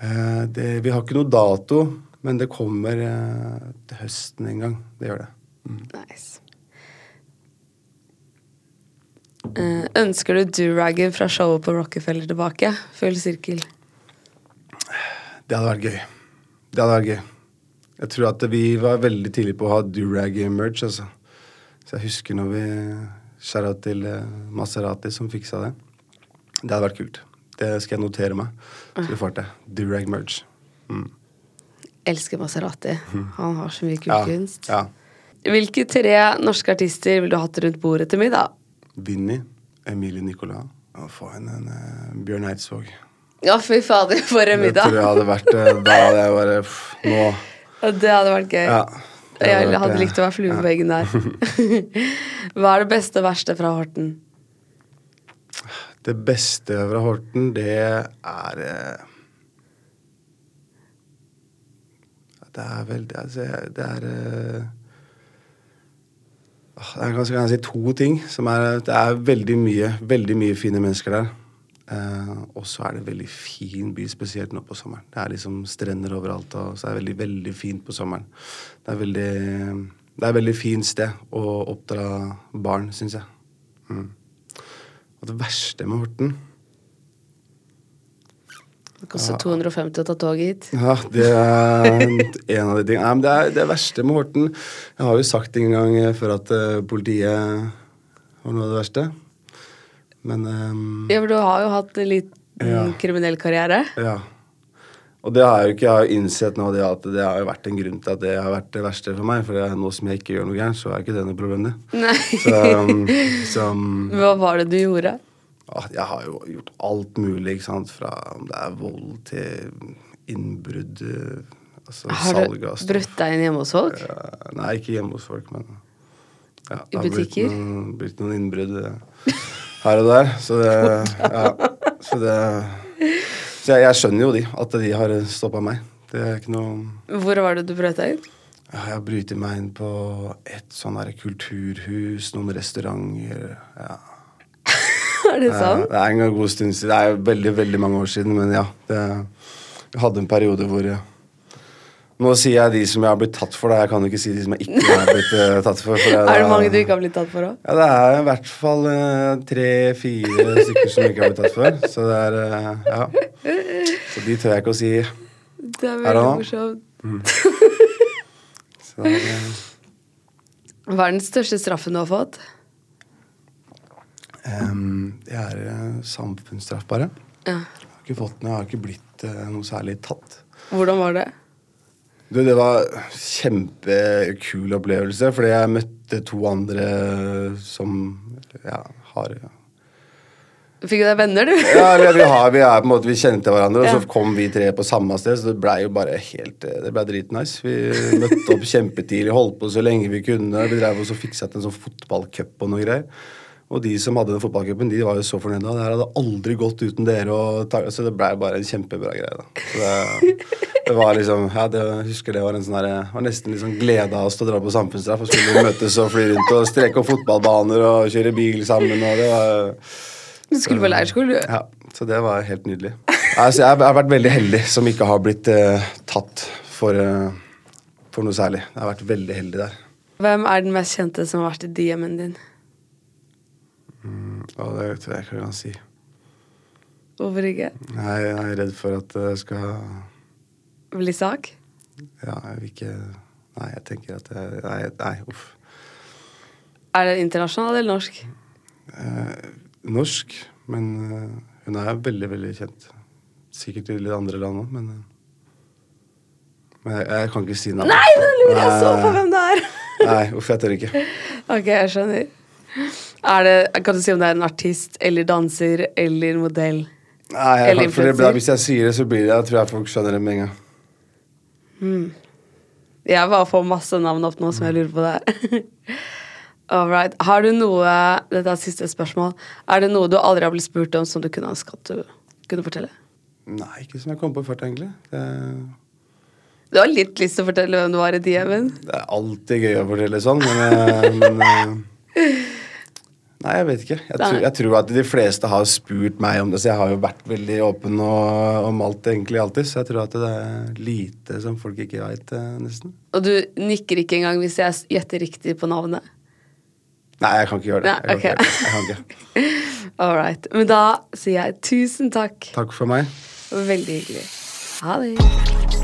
Eh, det, vi har ikke noe dato, men det kommer eh, til høsten en gang. Det gjør det. Nice. Eh, ønsker du duraggen fra showet på Rockefeller tilbake? Full sirkel. Det hadde vært gøy. Det hadde vært gøy. Jeg tror at vi var veldig tidlig på å ha durag-merch, altså. Så jeg husker når vi Shout-out til eh, Maserati som fiksa det. Det hadde vært kult. Det skal jeg notere meg. Så vi får til. Durag-merch. Mm. Elsker Maserati. Han har så mye kul Ja, kunst. ja. Hvilke tre norske artister ville du hatt rundt bordet til middag? Vinni, Emilie Nicolas og få inn en uh, Bjørn Eidsvåg. Ja, fy fader, for en Det middag! tror jeg hadde vært eh, Da hadde jeg bare pff, Nå Ja, Det hadde vært gøy. Ja. hadde Jeg vært, hadde eh, likt å være flue på veggen der. Hva er det beste og verste fra Horten? Det beste fra Horten, det er eh, Det er vel Det er, det er eh, Det er ganske kan si to ting. Som er, det er veldig mye, veldig mye fine mennesker der. Eh, og så er det veldig fin by, spesielt nå på sommeren. Det er liksom strender overalt, og så er det veldig, veldig fint på sommeren. Det er veldig Det er et veldig fint sted å oppdra barn, syns jeg. Mm. Og det verste med Horten Det koster 250 å ta toget hit. Ja, det er en av de tingene. Nei, men det, er, det verste med Horten Jeg har jo sagt en gang før at eh, politiet var noe av det verste. Men um, Ja, for du har jo hatt en liten Ja. kriminell karriere. ja. Og det har jeg jo ikke, jeg har innsett nå det at det har jo vært en grunn til at det har vært det verste for meg. For det, nå som jeg ikke gjør noe gærent, så er ikke det noe problem. det. Nei. Så, um, så um, Hva var det du gjorde? Jeg har jo gjort alt mulig, ikke sant. Fra om det er vold til innbrudd. eh, Altså Har salg du av stoff. brutt deg inn hjemme hos folk? Ja, Nei, ikke hjemme hos folk, men ja, I det har butikker? Blitt noen, blitt noen innbrudd eh, her og der. Så det Ja. Så det Så jeg, jeg skjønner jo de, at de har stoppa meg. Det er ikke noe Hvor var det du brøt deg inn? ja, Jeg har brytet meg inn på et sånn der kulturhus, noen restauranter ja. Er det Eh, sant? Det er en god stund siden. Det er veldig, veldig mange år siden, men ja. Det, jeg hadde en periode hvor Nå sier jeg de som jeg har blitt tatt for, da. Jeg kan jo ikke si de som jeg ikke har blitt eh, tatt for. for Er det mange du ikke har blitt tatt for òg? Ja, det er i hvert fall eh, tre-fire stykker som jeg ikke har blitt tatt for. Så det er uh, Ja. Så de tør jeg ikke å si. Det er veldig morsomt. Mm. Det, Hva er den største straffen du har fått? Em, det er samfunnsstraffbare. Ja. Jeg har ikke fått den, jeg har ikke blitt eh, noe særlig tatt. Hvordan var det? Du, det var kjempekul opplevelse, fordi jeg møtte to andre som ja, har Fikk du deg venner, du? Ja, vi, har, vi, er, på en måte, vi kjente hverandre, og så kom vi tre på samme sted. Så det blei jo bare helt Det ble dritnice. Vi møtte opp kjempetidlig, holdt på så lenge vi kunne. Vi drev og fiksa til en sånn fotballcup og noe greier. Og de som hadde den fotballcupen, de var jo så fornøyde. Det her hadde aldri gått uten dere. Og, ta- så det blei bare en kjempebra greie. da. Det, det var liksom Ja, det, jeg husker det var en sånn her, var nesten sånn glede av oss til å dra på samfunnsstraff. Og skulle møtes og fly rundt og streke opp fotballbaner og kjøre bil sammen. og det var... Du skulle på leirskole, du. Ja, så det var helt nydelig. Altså, jeg har vært veldig heldig som ikke har blitt eh, tatt for, eh, for noe særlig. Jeg har vært veldig heldig der. Hvem er den mest kjente som har vært i DM-en din? Og det tror jeg ikke jeg kan si. Hvorfor ikke? Nei, jeg er redd for at det skal Bli sak? Ja, jeg vil ikke Nei, jeg tenker at jeg, Nei, nei uff. Er det internasjonal eller norsk? Norsk, men uh, hun er veldig, veldig kjent. Sikkert i litt andre land òg, men uh, Men jeg, jeg kan ikke si navnet. Nei, nå lurer jeg så på hvem det er! Nei, uff, jeg tør ikke. Ok, jeg skjønner. Det, kan du si om det er en artist eller danser eller modell? Nei, jeg, Eller for det. Hvis jeg sier det, så blir det Jeg tror jeg folk skjønner det med en gang. Jeg bare får masse navn opp nå som jeg lurer på der. her. right. Har du noe Dette er siste spørsmål. Er det noe du aldri har blitt spurt om som du kunne ønske at du kunne fortelle? Nei, ikke som jeg kom på først, egentlig. Det, Du har litt lyst til å fortelle hvem du var i DM-en? det er alltid gøy å fortelle sånn, men, eh, men eh, Nei, jeg vet ikke. Jeg tror, jeg tror at de fleste har spurt meg om det, så jeg har jo vært veldig åpen og, om alt, egentlig alltid. Så jeg tror at det er lite som folk ikke veit, nesten. Og du nikker ikke engang hvis jeg gjetter riktig på navnet? Nei, jeg kan ikke gjøre det. Nei, Jeg kan ikke gjøre det. All right. Men da sier jeg tusen takk. Takk for meg. Veldig hyggelig. Ha det.